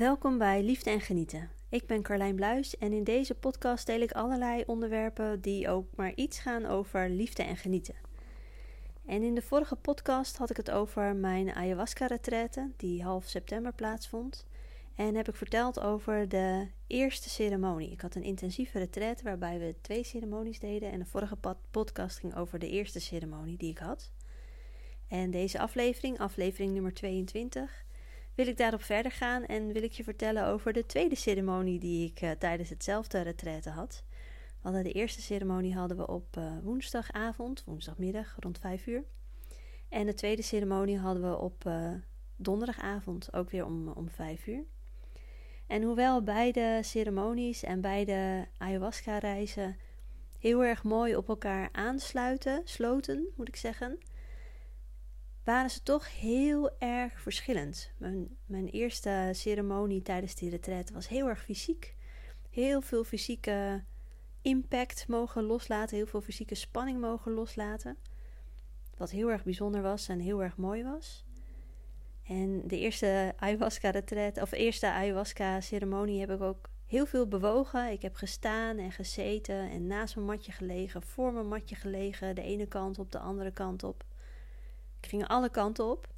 Welkom bij Liefde en Genieten. Ik ben Carlijn Bluis en in deze podcast deel ik allerlei onderwerpen die ook maar iets gaan over liefde en genieten. En in de vorige podcast had ik het over mijn ayahuasca-retraite die half september plaatsvond. En heb ik verteld over de eerste ceremonie. Ik had een intensieve retraite waarbij we twee ceremonies deden. En de vorige podcast ging over de eerste ceremonie die ik had. En deze aflevering, aflevering nummer 22, wil ik daarop verder gaan en wil ik je vertellen over de tweede ceremonie die ik uh, tijdens hetzelfde retraite had. Hadden de eerste ceremonie hadden we op uh, woensdagavond, woensdagmiddag rond 5 uur. En de tweede ceremonie hadden we op uh, donderdagavond, ook weer om, om 5 uur. En hoewel beide ceremonies en beide ayahuasca-reizen heel erg mooi op elkaar aansluiten, sloten moet ik zeggen, waren ze toch heel erg verschillend. Mijn, mijn eerste ceremonie tijdens die retraite was heel erg fysiek. Heel veel fysieke impact mogen loslaten, heel veel fysieke spanning mogen loslaten. Wat heel erg bijzonder was en heel erg mooi was. En de eerste ayahuasca-retreat, of eerste ayahuasca-ceremonie heb ik ook heel veel bewogen. Ik heb gestaan en gezeten en naast mijn matje gelegen, voor mijn matje gelegen, de ene kant op, de andere kant op. Ik ging alle kanten op.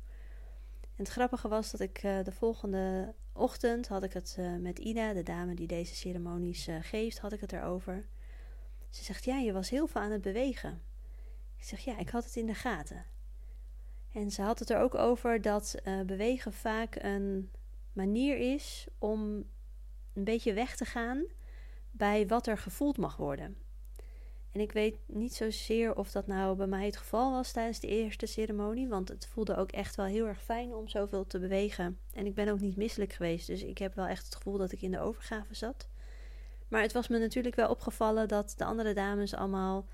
En het grappige was dat ik uh, de volgende ochtend had ik het uh, met Ina, de dame die deze ceremonies uh, geeft, had ik het erover. Ze zegt: Ja, je was heel veel aan het bewegen. Ik zeg: Ja, ik had het in de gaten. En ze had het er ook over dat bewegen vaak een manier is om een beetje weg te gaan bij wat er gevoeld mag worden. En ik weet niet zozeer of dat nou bij mij het geval was tijdens de eerste ceremonie. Want het voelde ook echt wel heel erg fijn om zoveel te bewegen. En ik ben ook niet misselijk geweest. Dus ik heb wel echt het gevoel dat ik in de overgave zat. Maar het was me natuurlijk wel opgevallen dat de andere dames allemaal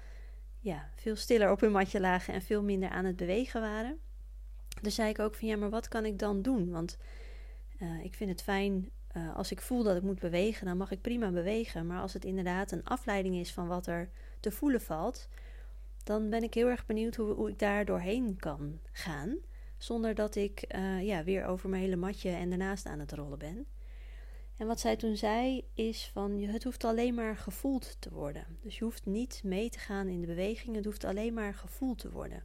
ja, veel stiller op hun matje lagen en veel minder aan het bewegen waren. Dus zei ik ook van ja, maar wat kan ik dan doen? Want uh, ik vind het fijn uh, als ik voel dat ik moet bewegen, dan mag ik prima bewegen. Maar als het inderdaad een afleiding is van wat er te voelen valt, dan ben ik heel erg benieuwd hoe, ik daar doorheen kan gaan. Zonder dat ik uh, ja, weer over mijn hele matje en daarnaast aan het rollen ben. En wat zij toen zei is van het hoeft alleen maar gevoeld te worden. Dus je hoeft niet mee te gaan in de beweging, het hoeft alleen maar gevoeld te worden.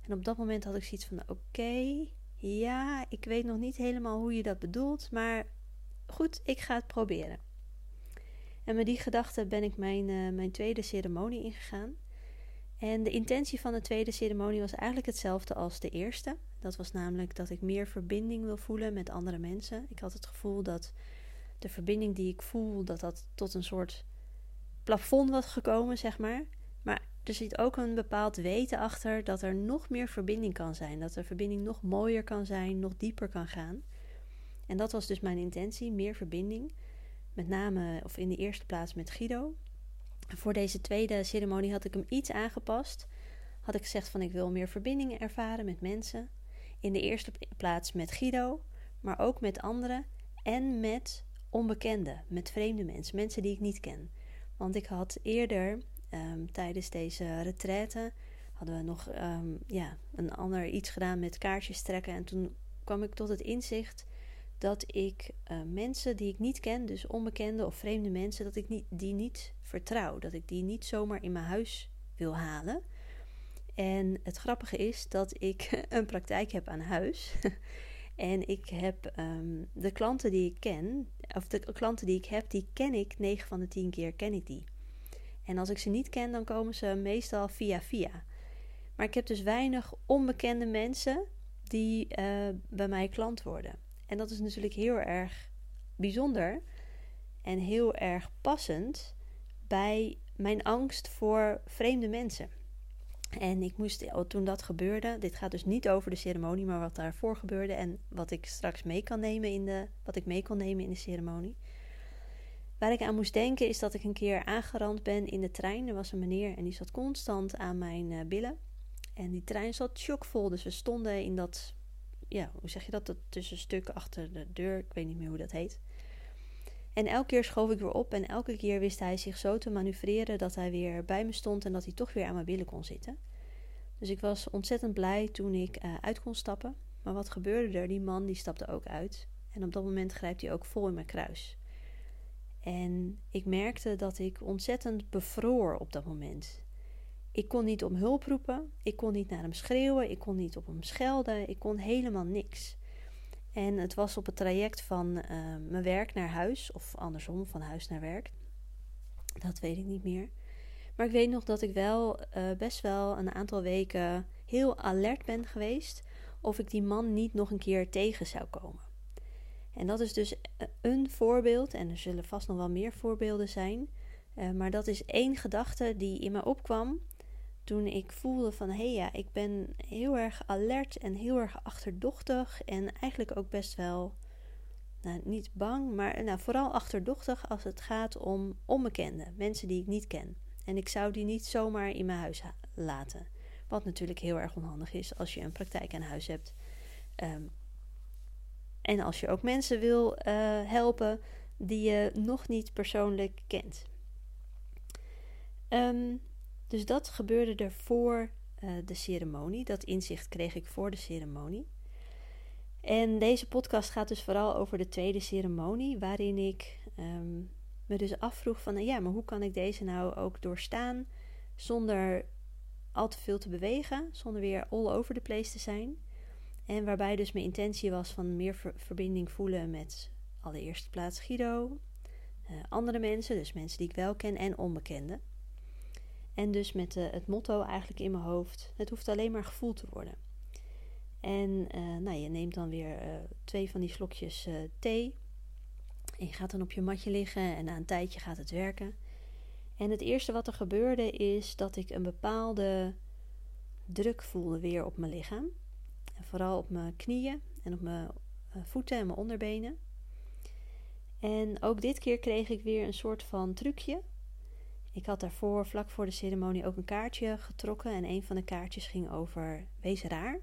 En op dat moment had ik zoiets van oké, ja, ik weet nog niet helemaal hoe je dat bedoelt, maar goed, ik ga het proberen. En met die gedachte ben ik mijn, uh, mijn tweede ceremonie ingegaan. En de intentie van de tweede ceremonie was eigenlijk hetzelfde als de eerste. Dat was namelijk dat ik meer verbinding wil voelen met andere mensen. Ik had het gevoel dat de verbinding die ik voel, dat dat tot een soort plafond was gekomen, zeg maar. Maar er zit ook een bepaald weten achter dat er nog meer verbinding kan zijn. Dat de verbinding nog mooier kan zijn, nog dieper kan gaan. En dat was dus mijn intentie, meer verbinding. Met name, of in de eerste plaats met Guido. Voor deze tweede ceremonie had ik hem iets aangepast. Had ik gezegd van ik wil meer verbindingen ervaren met mensen. In de eerste plaats met Guido, maar ook met anderen. En met onbekenden, met vreemde mensen, mensen die ik niet ken. Want ik had eerder um, tijdens deze retraite hadden we nog um, ja, een ander iets gedaan met kaartjes trekken. En toen kwam ik tot het inzicht dat ik uh, mensen die ik niet ken, dus onbekende of vreemde mensen, dat ik niet, die niet vertrouw. Dat ik die niet zomaar in mijn huis wil halen. En het grappige is dat ik een praktijk heb aan huis. en ik heb um, de klanten die ik ken, of de klanten die ik heb, die ken ik 9 van de 10 keer ken ik die. En als ik ze niet ken, dan komen ze meestal via via. Maar ik heb dus weinig onbekende mensen die uh, bij mij klant worden. En dat is natuurlijk heel erg bijzonder en heel erg passend bij mijn angst voor vreemde mensen. En ik moest, toen dat gebeurde, dit gaat dus niet over de ceremonie, maar wat daarvoor gebeurde en wat ik straks mee kan nemen in de, wat ik mee kon nemen in de ceremonie. Waar ik aan moest denken is dat ik een keer aangerand ben in de trein. Er was een meneer en die zat constant aan mijn uh, billen. En die trein zat chockvol, dus we stonden in dat ja, hoe zeg je dat? Dat tussenstuk achter de deur. Ik weet niet meer hoe dat heet. En elke keer schoof ik weer op en elke keer wist hij zich zo te manoeuvreren dat hij weer bij me stond en dat hij toch weer aan mijn billen kon zitten. Dus ik was ontzettend blij toen ik uh, uit kon stappen. Maar wat gebeurde er? Die man die stapte ook uit. En op dat moment grijpt hij ook vol in mijn kruis. En ik merkte dat ik ontzettend bevroor op dat moment. Ik kon niet om hulp roepen, ik kon niet naar hem schreeuwen, ik kon niet op hem schelden, ik kon helemaal niks. En het was op het traject van uh, mijn werk naar huis, of andersom, van huis naar werk. Dat weet ik niet meer. Maar ik weet nog dat ik wel uh, best wel een aantal weken heel alert ben geweest of ik die man niet nog een keer tegen zou komen. En dat is dus een voorbeeld, en er zullen vast nog wel meer voorbeelden zijn. Maar dat is één gedachte die in me opkwam toen ik voelde van hé ja, ik ben heel erg alert en heel erg achterdochtig en eigenlijk ook best wel, nou niet bang, maar nou, vooral achterdochtig als het gaat om onbekenden, mensen die ik niet ken. En ik zou die niet zomaar in mijn huis laten. Wat natuurlijk heel erg onhandig is als je een praktijk aan huis hebt. Um, en als je ook mensen wil uh, helpen die je nog niet persoonlijk kent. Um, dus dat gebeurde er voor uh, de ceremonie. Dat inzicht kreeg ik voor de ceremonie. En deze podcast gaat dus vooral over de tweede ceremonie, waarin ik um, me dus afvroeg van, ja, maar hoe kan ik deze nou ook doorstaan zonder al te veel te bewegen, zonder weer all over the place te zijn. En waarbij dus mijn intentie was van meer ver verbinding voelen met allereerste plaats Guido, uh, andere mensen, dus mensen die ik wel ken en onbekenden. En dus met uh, het motto eigenlijk in mijn hoofd: het hoeft alleen maar gevoeld te worden. En uh, nou, je neemt dan weer twee van die slokjes thee. En je gaat dan op je matje liggen en na een tijdje gaat het werken. En het eerste wat er gebeurde is dat ik een bepaalde druk voelde weer op mijn lichaam. En vooral op mijn knieën en op mijn eh, voeten en mijn onderbenen. En ook dit keer kreeg ik weer een soort van trucje. Ik had daarvoor, vlak voor de ceremonie, ook een kaartje getrokken. En een van de kaartjes ging over wees raar.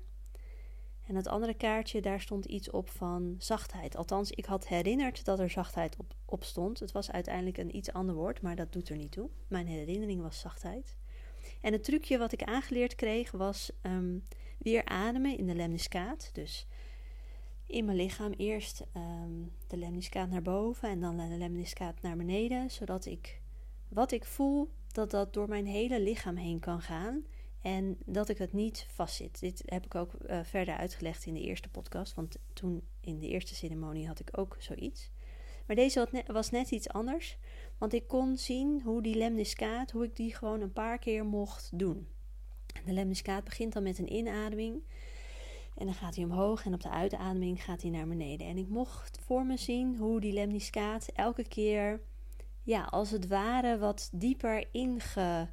En het andere kaartje, daar stond iets op van zachtheid. Althans, ik had herinnerd dat er zachtheid op, op stond. Het was uiteindelijk een iets ander woord, maar dat doet er niet toe. Mijn herinnering was zachtheid. En het trucje wat ik aangeleerd kreeg was um, weer ademen in de lemniscaat. Dus in mijn lichaam eerst um, de lemniscaat naar boven en dan de lemniscaat naar beneden. Zodat ik wat ik voel, dat dat door mijn hele lichaam heen kan gaan. En dat ik het niet vastzit. Dit heb ik ook uh, verder uitgelegd in de eerste podcast. Want toen in de eerste ceremonie had ik ook zoiets. Maar deze was net iets anders. Want ik kon zien hoe die lemniscaat, hoe ik die gewoon een paar keer mocht doen. De lemniscaat begint dan met een inademing. En dan gaat hij omhoog en op de uitademing gaat hij naar beneden. En ik mocht voor me zien hoe die lemniscaat elke keer, ja, als het ware wat dieper inge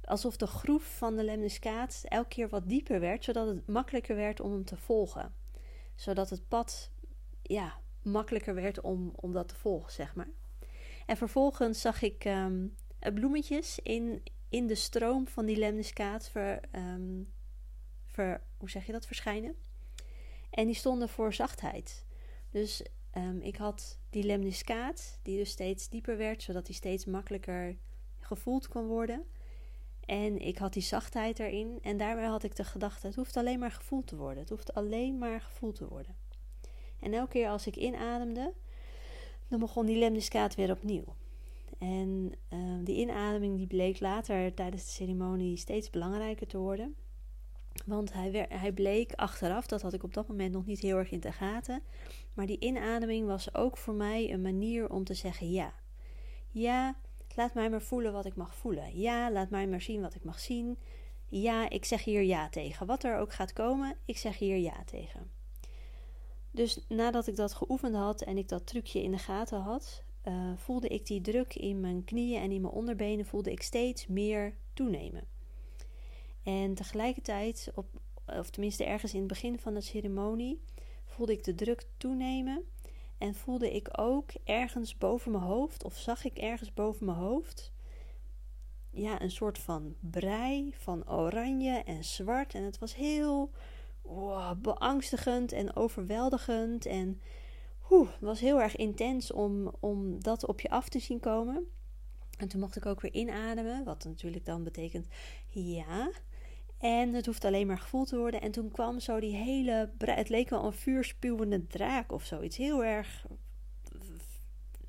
alsof de groef van de lemniscaat elke keer wat dieper werd, zodat het makkelijker werd om hem te volgen. Zodat het pad ja, makkelijker werd om, om dat te volgen, zeg maar. En vervolgens zag ik um, bloemetjes in, in de stroom van die lemniscaat um, ver, hoe zeg je dat, verschijnen. En die stonden voor zachtheid. Dus um, ik had die lemniscaat, die dus steeds dieper werd, zodat die steeds makkelijker gevoeld kon worden. En ik had die zachtheid erin. En daarmee had ik de gedachte: het hoeft alleen maar gevoeld te worden. Het hoeft alleen maar gevoeld te worden. En elke keer als ik inademde, dan begon die lemniscaat weer opnieuw. En uh, die inademing die bleek later tijdens de ceremonie steeds belangrijker te worden. Want hij, hij bleek achteraf, dat had ik op dat moment nog niet heel erg in de gaten. Maar die inademing was ook voor mij een manier om te zeggen ja. Ja, Laat mij maar voelen wat ik mag voelen. Ja, laat mij maar zien wat ik mag zien. Ja, ik zeg hier ja tegen. Wat er ook gaat komen, ik zeg hier ja tegen. Dus nadat ik dat geoefend had en ik dat trucje in de gaten had, uh, voelde ik die druk in mijn knieën en in mijn onderbenen voelde ik steeds meer toenemen. En tegelijkertijd, op, of tenminste ergens in het begin van de ceremonie, voelde ik de druk toenemen en voelde ik ook ergens boven mijn hoofd, of zag ik ergens boven mijn hoofd, ja, een soort van brei van oranje en zwart. En het was heel beangstigend en overweldigend. En het was heel erg intens om, om dat op je af te zien komen. En toen mocht ik ook weer inademen, wat natuurlijk dan betekent ja. En het hoeft alleen maar gevoeld te worden. En toen kwam zo die hele. Het leek wel een vuurspuwende draak of zoiets. Heel erg.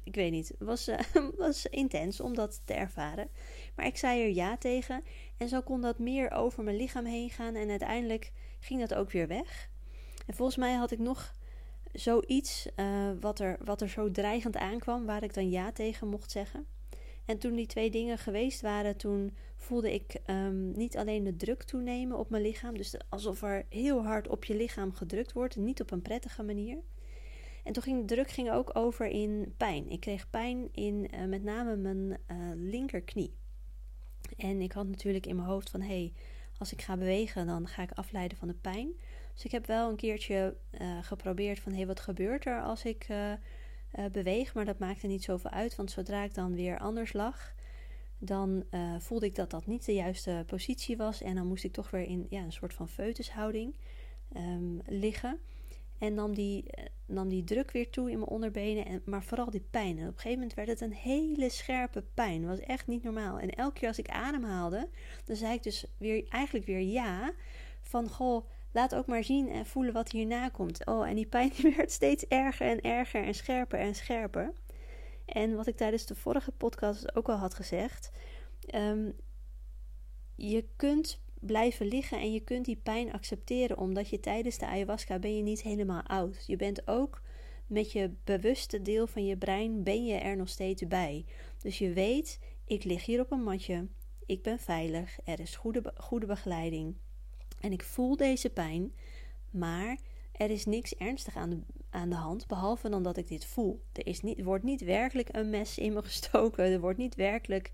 Ik weet niet. Het was, uh, was intens om dat te ervaren. Maar ik zei er ja tegen. En zo kon dat meer over mijn lichaam heen gaan. En uiteindelijk ging dat ook weer weg. En volgens mij had ik nog zoiets uh, wat, er, wat er zo dreigend aankwam, waar ik dan ja tegen mocht zeggen. En toen die twee dingen geweest waren, toen voelde ik um, niet alleen de druk toenemen op mijn lichaam, dus alsof er heel hard op je lichaam gedrukt wordt, niet op een prettige manier. En toen ging de druk ging ook over in pijn. Ik kreeg pijn in uh, met name mijn uh, linkerknie. En ik had natuurlijk in mijn hoofd van hé, hey, als ik ga bewegen, dan ga ik afleiden van de pijn. Dus ik heb wel een keertje uh, geprobeerd van hé, hey, wat gebeurt er als ik beweeg? Maar dat maakte niet zoveel uit, want zodra ik dan weer anders lag, dan voelde ik dat dat niet de juiste positie was. En dan moest ik toch weer in ja, een soort van feutushouding um, liggen. En nam die, nam die druk weer toe in mijn onderbenen, en, maar vooral die pijn. En op een gegeven moment werd het een hele scherpe pijn. Dat was echt niet normaal. En elke keer als ik ademhaalde, dan zei ik dus weer, eigenlijk weer ja. Van goh, laat ook maar zien en voelen wat hierna komt. Oh, en die pijn werd steeds erger en erger en scherper en scherper. En wat ik tijdens de vorige podcast ook al had gezegd. Um, je kunt blijven liggen en je kunt die pijn accepteren, omdat je tijdens de ayahuasca ben je niet helemaal oud. Je bent ook met je bewuste deel van je brein ben je er nog steeds bij. Dus je weet, ik lig hier op een matje, ik ben veilig, er is goede, goede begeleiding. En ik voel deze pijn, maar er is niks ernstig aan de, aan de hand, behalve dan dat ik dit voel. Er, is niet, wordt niet werkelijk een mes in me gestoken, er, wordt niet werkelijk,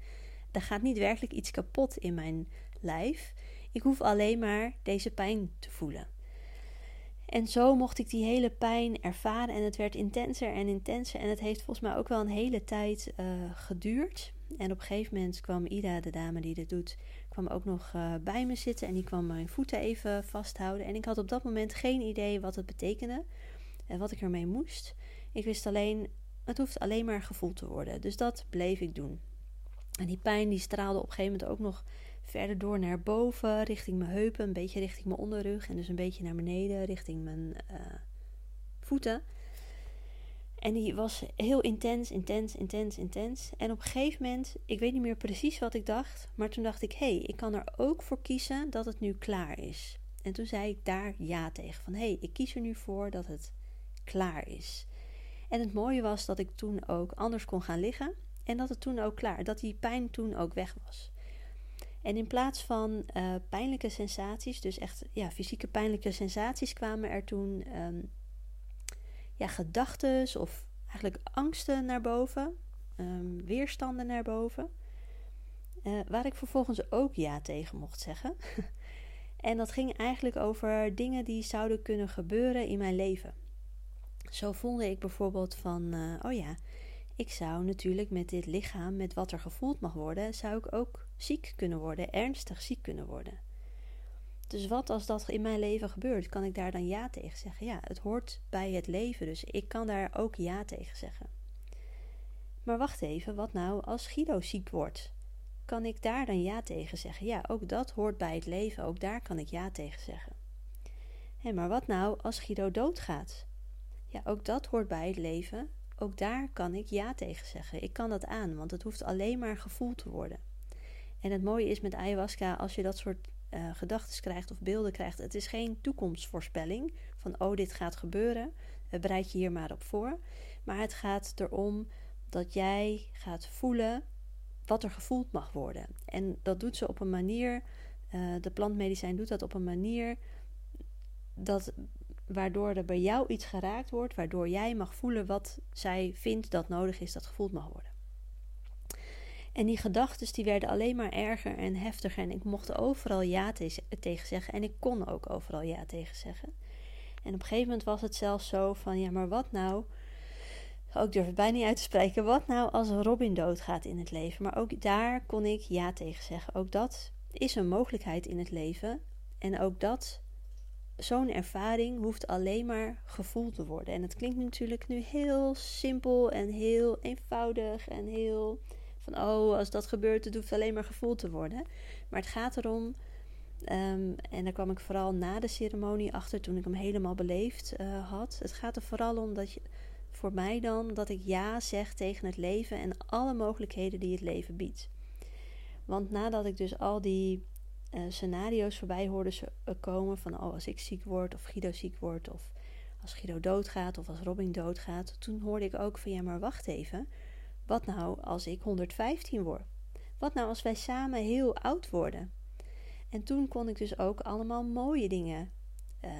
er gaat niet werkelijk iets kapot in mijn lijf. Ik hoef alleen maar deze pijn te voelen. En zo mocht ik die hele pijn ervaren en het werd intenser en intenser. En het heeft volgens mij ook wel een hele tijd uh, geduurd. En op een gegeven moment kwam Ida, de dame die dit doet, kwam ook nog uh, bij me zitten. En die kwam mijn voeten even vasthouden. En ik had op dat moment geen idee wat het betekende en wat ik ermee moest. Ik wist alleen, het hoeft alleen maar gevoeld te worden. Dus dat bleef ik doen. En die pijn die straalde op een gegeven moment ook nog verder door naar boven, richting mijn heupen, een beetje richting mijn onderrug en dus een beetje naar beneden, richting mijn uh, voeten. En die was heel intens, intens, intens, intens. En op een gegeven moment, ik weet niet meer precies wat ik dacht, maar toen dacht ik: hé, hey, ik kan er ook voor kiezen dat het nu klaar is. En toen zei ik daar ja tegen: van hé, hey, ik kies er nu voor dat het klaar is. En het mooie was dat ik toen ook anders kon gaan liggen en dat het toen ook klaar, dat die pijn toen ook weg was. En in plaats van uh, pijnlijke sensaties, dus echt ja, fysieke pijnlijke sensaties, kwamen er toen um, ja, gedachten of eigenlijk angsten naar boven, um, weerstanden naar boven. Uh, waar ik vervolgens ook ja tegen mocht zeggen. en dat ging eigenlijk over dingen die zouden kunnen gebeuren in mijn leven. Zo voelde ik bijvoorbeeld van, uh, oh ja, ik zou natuurlijk met dit lichaam, met wat er gevoeld mag worden, zou ik ook ziek kunnen worden, ernstig ziek kunnen worden. Dus wat als dat in mijn leven gebeurt, kan ik daar dan ja tegen zeggen? Ja, het hoort bij het leven, dus ik kan daar ook ja tegen zeggen. Maar wacht even, wat nou als Guido ziek wordt? Kan ik daar dan ja tegen zeggen? Ja, ook dat hoort bij het leven, ook daar kan ik ja tegen zeggen. Hé, maar wat nou als Guido doodgaat? Ja, ook dat hoort bij het leven, ook daar kan ik ja tegen zeggen. Ik kan dat aan, want het hoeft alleen maar gevoeld te worden. En het mooie is met ayahuasca, als je dat soort uh, gedachten krijgt of beelden krijgt, het is geen toekomstvoorspelling van oh dit gaat gebeuren, uh, bereid je hier maar op voor. Maar het gaat erom dat jij gaat voelen wat er gevoeld mag worden. En dat doet ze op een manier, uh, de plantmedicijn doet dat op een manier dat waardoor er bij jou iets geraakt wordt, waardoor jij mag voelen wat zij vindt dat nodig is dat gevoeld mag worden. En die gedachten die werden alleen maar erger en heftiger. En ik mocht overal ja tegen zeggen. En ik kon ook overal ja tegen zeggen. En op een gegeven moment was het zelfs zo van: ja, maar wat nou? Ook durf het bijna niet uit te spreken. Wat nou als Robin doodgaat in het leven? Maar ook daar kon ik ja tegen zeggen. Ook dat is een mogelijkheid in het leven. En ook dat zo'n ervaring hoeft alleen maar gevoeld te worden. En het klinkt natuurlijk nu heel simpel en heel eenvoudig en heel van oh, als dat gebeurt, het hoeft alleen maar gevoeld te worden. Maar het gaat erom Ehm, en daar kwam ik vooral na de ceremonie achter toen ik hem helemaal beleefd uh, had. Het gaat er vooral om dat je, voor mij dan dat ik ja zeg tegen het leven en alle mogelijkheden die het leven biedt. Want nadat ik dus al die uh, scenario's voorbij hoorde eh, komen van oh als ik ziek word of Guido ziek wordt of als Guido doodgaat of als Robin doodgaat, toen hoorde ik ook van ja maar wacht even, wat nou als ik 115 word? Wat nou als wij samen heel oud worden? En toen kon ik dus ook allemaal mooie dingen uh,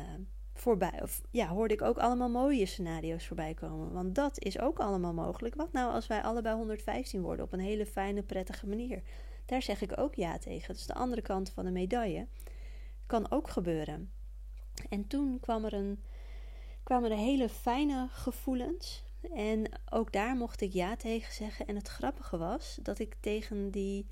voorbij. Of ja, hoorde ik ook allemaal mooie scenario's voorbij komen. Want dat is ook allemaal mogelijk. Wat nou als wij allebei 115 worden op een hele fijne, prettige manier? Daar zeg ik ook ja tegen. Dus de andere kant van de medaille kan ook gebeuren. En toen kwam er een, kwamen er hele fijne gevoelens. En ook daar mocht ik ja tegen zeggen. En het grappige was dat ik tegen die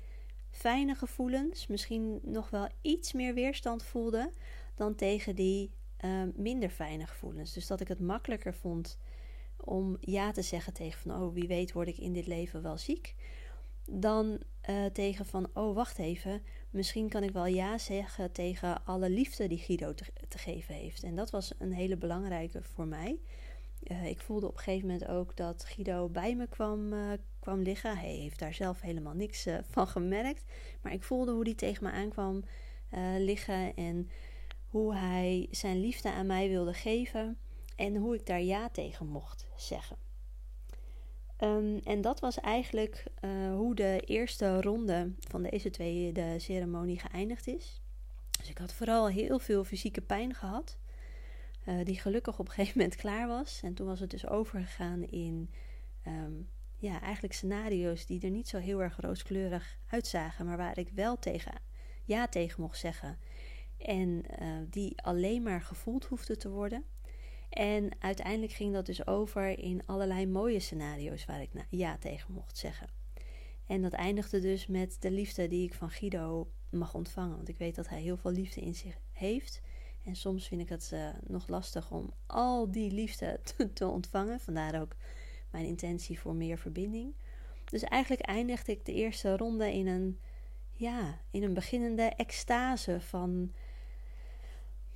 fijne gevoelens misschien nog wel iets meer weerstand voelde dan tegen die uh, minder fijne gevoelens. Dus dat ik het makkelijker vond om ja te zeggen tegen van oh wie weet word ik in dit leven wel ziek. Dan uh, tegen van oh wacht even, misschien kan ik wel ja zeggen tegen alle liefde die Guido te geven heeft. En dat was een hele belangrijke voor mij. Uh, ik voelde op een gegeven moment ook dat Guido bij me kwam, uh, kwam liggen. Hij heeft daar zelf helemaal niks uh, van gemerkt. Maar ik voelde hoe hij tegen me aankwam liggen. En hoe hij zijn liefde aan mij wilde geven. En hoe ik daar ja tegen mocht zeggen. Um, en dat was eigenlijk hoe de eerste ronde van deze twee de ceremonie geëindigd is. Dus ik had vooral heel veel fysieke pijn gehad. Uh, die gelukkig op een gegeven moment klaar was. En toen was het dus overgegaan in um, ja, eigenlijk scenario's die er niet zo heel erg rooskleurig uitzagen, maar waar ik wel tegen ja tegen mocht zeggen. En uh, die alleen maar gevoeld hoefden te worden. En uiteindelijk ging dat dus over in allerlei mooie scenario's waar ik ja tegen mocht zeggen. En dat eindigde dus met de liefde die ik van Guido mag ontvangen. Want ik weet dat hij heel veel liefde in zich heeft. En soms vind ik het uh, nog lastig om al die liefde te, ontvangen. Vandaar ook mijn intentie voor meer verbinding. Dus eigenlijk eindigde ik de eerste ronde in een, ja, in een beginnende extase van,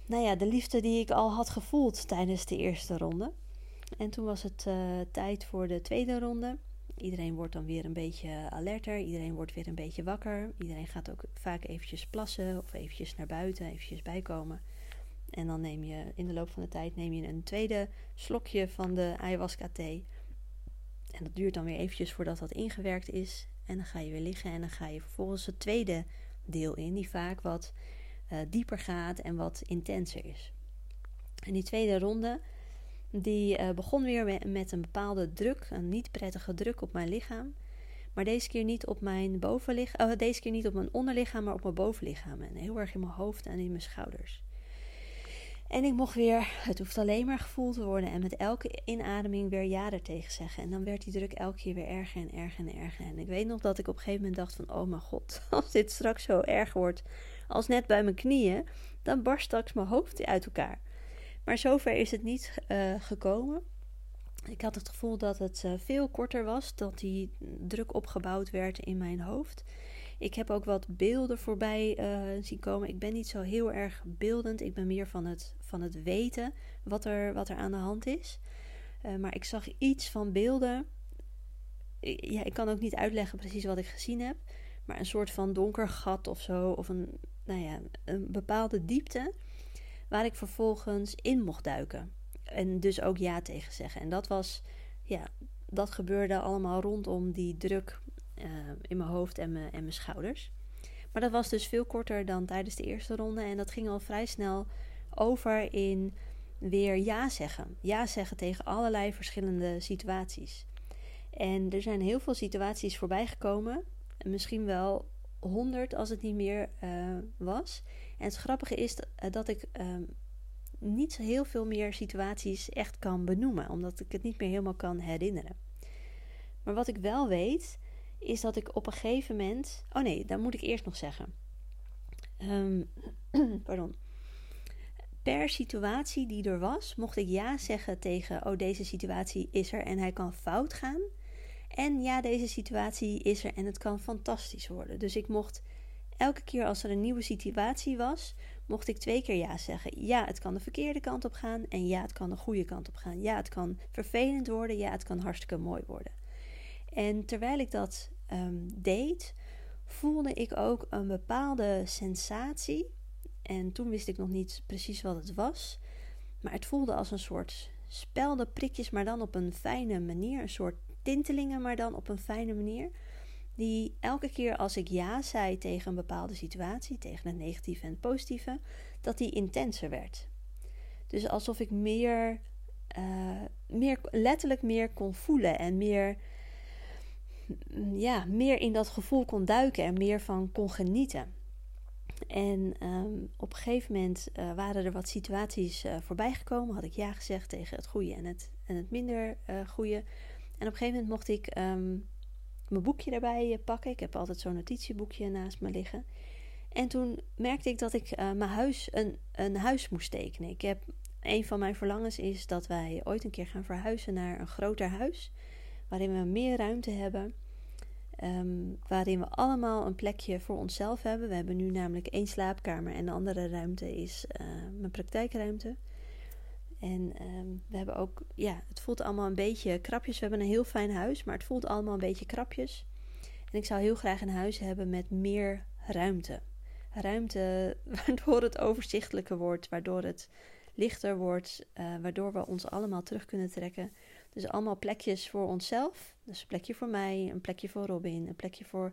nou ja, de liefde die ik al had gevoeld tijdens de eerste ronde. En toen was het uh, tijd voor de tweede ronde. Iedereen wordt dan weer een beetje alerter. Iedereen wordt weer een beetje wakker. Iedereen gaat ook vaak eventjes plassen of eventjes naar buiten, eventjes bijkomen. En dan neem je in de loop van de tijd neem je een tweede slokje van de ayahuasca thee. En dat duurt dan weer eventjes voordat dat ingewerkt is. En dan ga je weer liggen en dan ga je vervolgens het tweede deel in, die vaak wat uh, dieper gaat en wat intenser is. En die tweede ronde, die uh, begon weer met een bepaalde druk, een niet prettige druk op mijn lichaam. Maar deze keer niet op mijn bovenlichaam, oh, deze keer niet op mijn onderlichaam, maar op mijn bovenlichaam. En heel erg in mijn hoofd en in mijn schouders. En ik mocht weer, het hoeft alleen maar gevoeld te worden. En met elke inademing weer ja er tegen zeggen. En dan werd die druk elke keer weer erger en erger en erger. En ik weet nog dat ik op een gegeven moment dacht van... Oh mijn god, als dit straks zo erg wordt als net bij mijn knieën... dan barst straks mijn hoofd uit elkaar. Maar zover is het niet uh, gekomen. Ik had het gevoel dat het uh, veel korter was. Dat die druk opgebouwd werd in mijn hoofd. Ik heb ook wat beelden voorbij uh, zien komen. Ik ben niet zo heel erg beeldend. Ik ben meer van het, van het weten wat er, wat er aan de hand is. Uh, maar ik zag iets van beelden. Ja, ik kan ook niet uitleggen precies wat ik gezien heb. Maar een soort van donker gat of zo. Of een, nou ja, een bepaalde diepte. Waar ik vervolgens in mocht duiken. En dus ook ja tegen zeggen. En dat was, ja, dat gebeurde allemaal rondom die druk uh, in mijn hoofd en mijn, en mijn schouders. Maar dat was dus veel korter dan tijdens de eerste ronde. En dat ging al vrij snel over in weer ja zeggen. Ja zeggen tegen allerlei verschillende situaties. En er zijn heel veel situaties voorbij gekomen. Misschien wel honderd als het niet meer uh, was. En het grappige is dat, dat ik uh, niet heel veel meer situaties echt kan benoemen. Omdat ik het niet meer helemaal kan herinneren. Maar wat ik wel weet, is dat ik op een gegeven moment. Oh nee, dat moet ik eerst nog zeggen. Um, pardon. Per situatie die er was, mocht ik ja zeggen tegen: Oh, deze situatie is er en hij kan fout gaan. En ja, deze situatie is er en het kan fantastisch worden. Dus ik mocht elke keer als er een nieuwe situatie was, mocht ik twee keer ja zeggen. Ja, het kan de verkeerde kant op gaan en ja, het kan de goede kant op gaan. Ja, het kan vervelend worden, ja, het kan hartstikke mooi worden. En terwijl ik dat ehm, deed, voelde ik ook een bepaalde sensatie. En toen wist ik nog niet precies wat het was. Maar het voelde als een soort spelde prikjes, maar dan op een fijne manier. Een soort tintelingen, maar dan op een fijne manier. Die elke keer als ik ja zei tegen een bepaalde situatie, tegen het negatieve en het positieve, dat die intenser werd. Dus alsof ik meer, uh, meer letterlijk meer kon voelen en meer, ja, meer in dat gevoel kon duiken en meer van kon genieten. En um, op een gegeven moment uh, waren er wat situaties uh, voorbij gekomen. Had ik ja gezegd tegen het goede en het, en het minder uh, goede. En op een gegeven moment mocht ik um, mijn boekje erbij pakken. Ik heb altijd zo'n notitieboekje naast me liggen. En toen merkte ik dat ik mijn huis, een, een huis moest tekenen. Ik heb, een van mijn verlangens is dat wij ooit een keer gaan verhuizen naar een groter huis. Waarin we meer ruimte hebben. Um, waarin we allemaal een plekje voor onszelf hebben. We hebben nu namelijk één slaapkamer en de andere ruimte is uh, mijn praktijkruimte. En um, we hebben ook, ja, het voelt allemaal een beetje krapjes. We hebben een heel fijn huis, maar het voelt allemaal een beetje krapjes. En ik zou heel graag een huis hebben met meer ruimte. Ruimte waardoor het overzichtelijker wordt, waardoor het lichter wordt, uh, waardoor we ons allemaal terug kunnen trekken dus allemaal plekjes voor onszelf. Dus een plekje voor mij, een plekje voor Robin, een plekje voor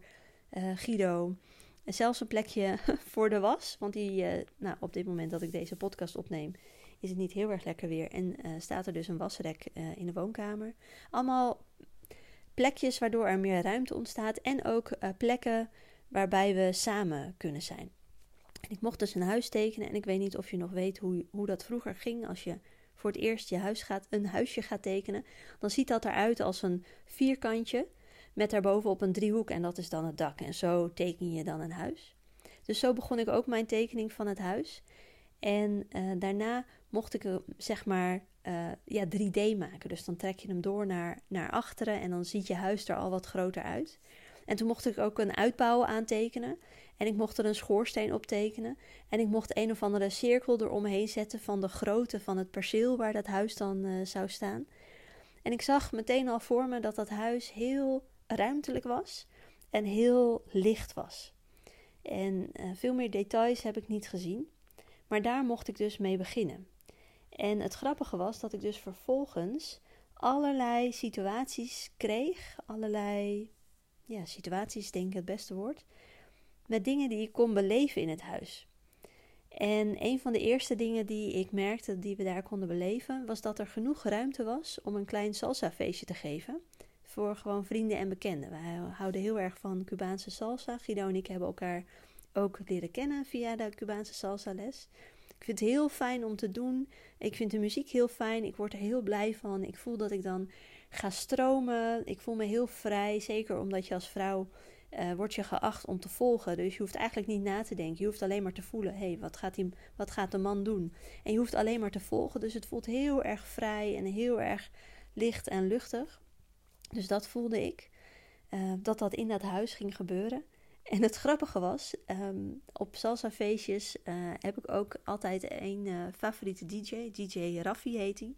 uh, Guido. En zelfs een plekje voor de was. Want die, uh, nou, op dit moment dat ik deze podcast opneem, is het niet heel erg lekker weer. En uh, staat er dus een wasrek in de woonkamer. Allemaal plekjes waardoor er meer ruimte ontstaat. En ook plekken waarbij we samen kunnen zijn. En ik mocht dus een huis tekenen. En ik weet niet of je nog weet hoe, hoe dat vroeger ging als je voor het eerst je huis gaat, een huisje gaat tekenen, dan ziet dat eruit als een vierkantje met daarbovenop een driehoek en dat is dan het dak. En zo teken je dan een huis. Dus zo begon ik ook mijn tekening van het huis. En uh, daarna mocht ik zeg maar uh, ja, 3D maken. Dus dan trek je hem door naar, naar achteren en dan ziet je huis er al wat groter uit. En toen mocht ik ook een uitbouw aantekenen. En ik mocht er een schoorsteen op tekenen. En ik mocht een of andere cirkel eromheen zetten van de grootte van het perceel waar dat huis dan uh, zou staan. En ik zag meteen al voor me dat dat huis heel ruimtelijk was en heel licht was. En uh, veel meer details heb ik niet gezien. Maar daar mocht ik dus mee beginnen. En het grappige was dat ik dus vervolgens allerlei situaties kreeg, allerlei ja, situaties, denk ik het beste woord, met dingen die ik kon beleven in het huis. En een van de eerste dingen die ik merkte die we daar konden beleven, was dat er genoeg ruimte was om een klein salsa feestje te geven. Voor gewoon vrienden en bekenden. Wij houden heel erg van Cubaanse salsa. Guido en ik hebben elkaar ook leren kennen via de Cubaanse salsa les. Ik vind het heel fijn om te doen. Ik vind de muziek heel fijn. Ik word er heel blij van. Ik voel dat ik dan ga stromen. Ik voel me heel vrij. Zeker omdat je als vrouw uh, wordt je geacht om te volgen. Dus je hoeft eigenlijk niet na te denken. Je hoeft alleen maar te voelen: hey, wat, gaat die, wat gaat de man doen? En je hoeft alleen maar te volgen. Dus het voelt heel erg vrij en heel erg licht en luchtig. Dus dat voelde ik. Uh, dat dat in dat huis ging gebeuren. En het grappige was, um, op salsa feestjes uh, heb ik ook altijd een favoriete DJ. DJ Raffi heet hij.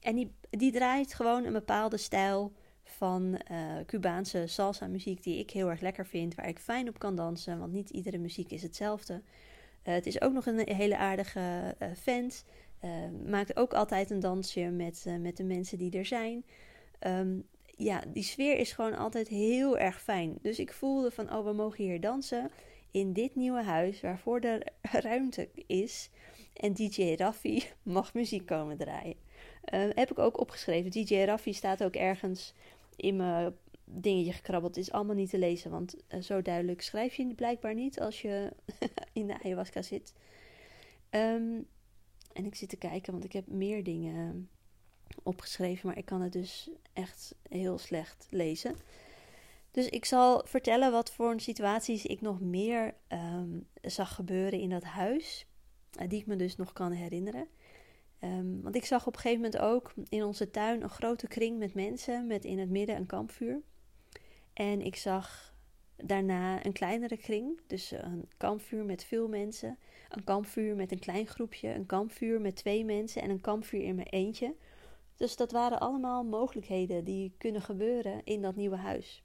En die, draait gewoon een bepaalde stijl van uh, Cubaanse salsa muziek die ik heel erg lekker vind, waar ik fijn op kan dansen, want niet iedere muziek is hetzelfde. Uh, het is ook nog een hele aardige uh, vent. maakt ook altijd een dansje met, met de mensen die er zijn. Um, ja, die sfeer is gewoon altijd heel erg fijn. Dus ik voelde van, oh, we mogen hier dansen in dit nieuwe huis waarvoor er ruimte is. En DJ Raffi mag muziek komen draaien. Uh, heb ik ook opgeschreven. DJ Raffi staat ook ergens in mijn dingetje gekrabbeld. Is allemaal niet te lezen, want uh, zo duidelijk schrijf je blijkbaar niet als je in de ayahuasca zit. Um, en ik zit te kijken, want ik heb meer dingen opgeschreven, maar ik kan het dus echt heel slecht lezen. Dus ik zal vertellen wat voor situaties ik nog meer um, zag gebeuren in dat huis, die ik me dus nog kan herinneren. Um, want ik zag op een gegeven moment ook in onze tuin een grote kring met mensen met in het midden een kampvuur. En ik zag Daarna een kleinere kring, dus een kampvuur met veel mensen, een kampvuur met een klein groepje, een kampvuur met twee mensen en een kampvuur in mijn eentje. Dus dat waren allemaal mogelijkheden die kunnen gebeuren in dat nieuwe huis.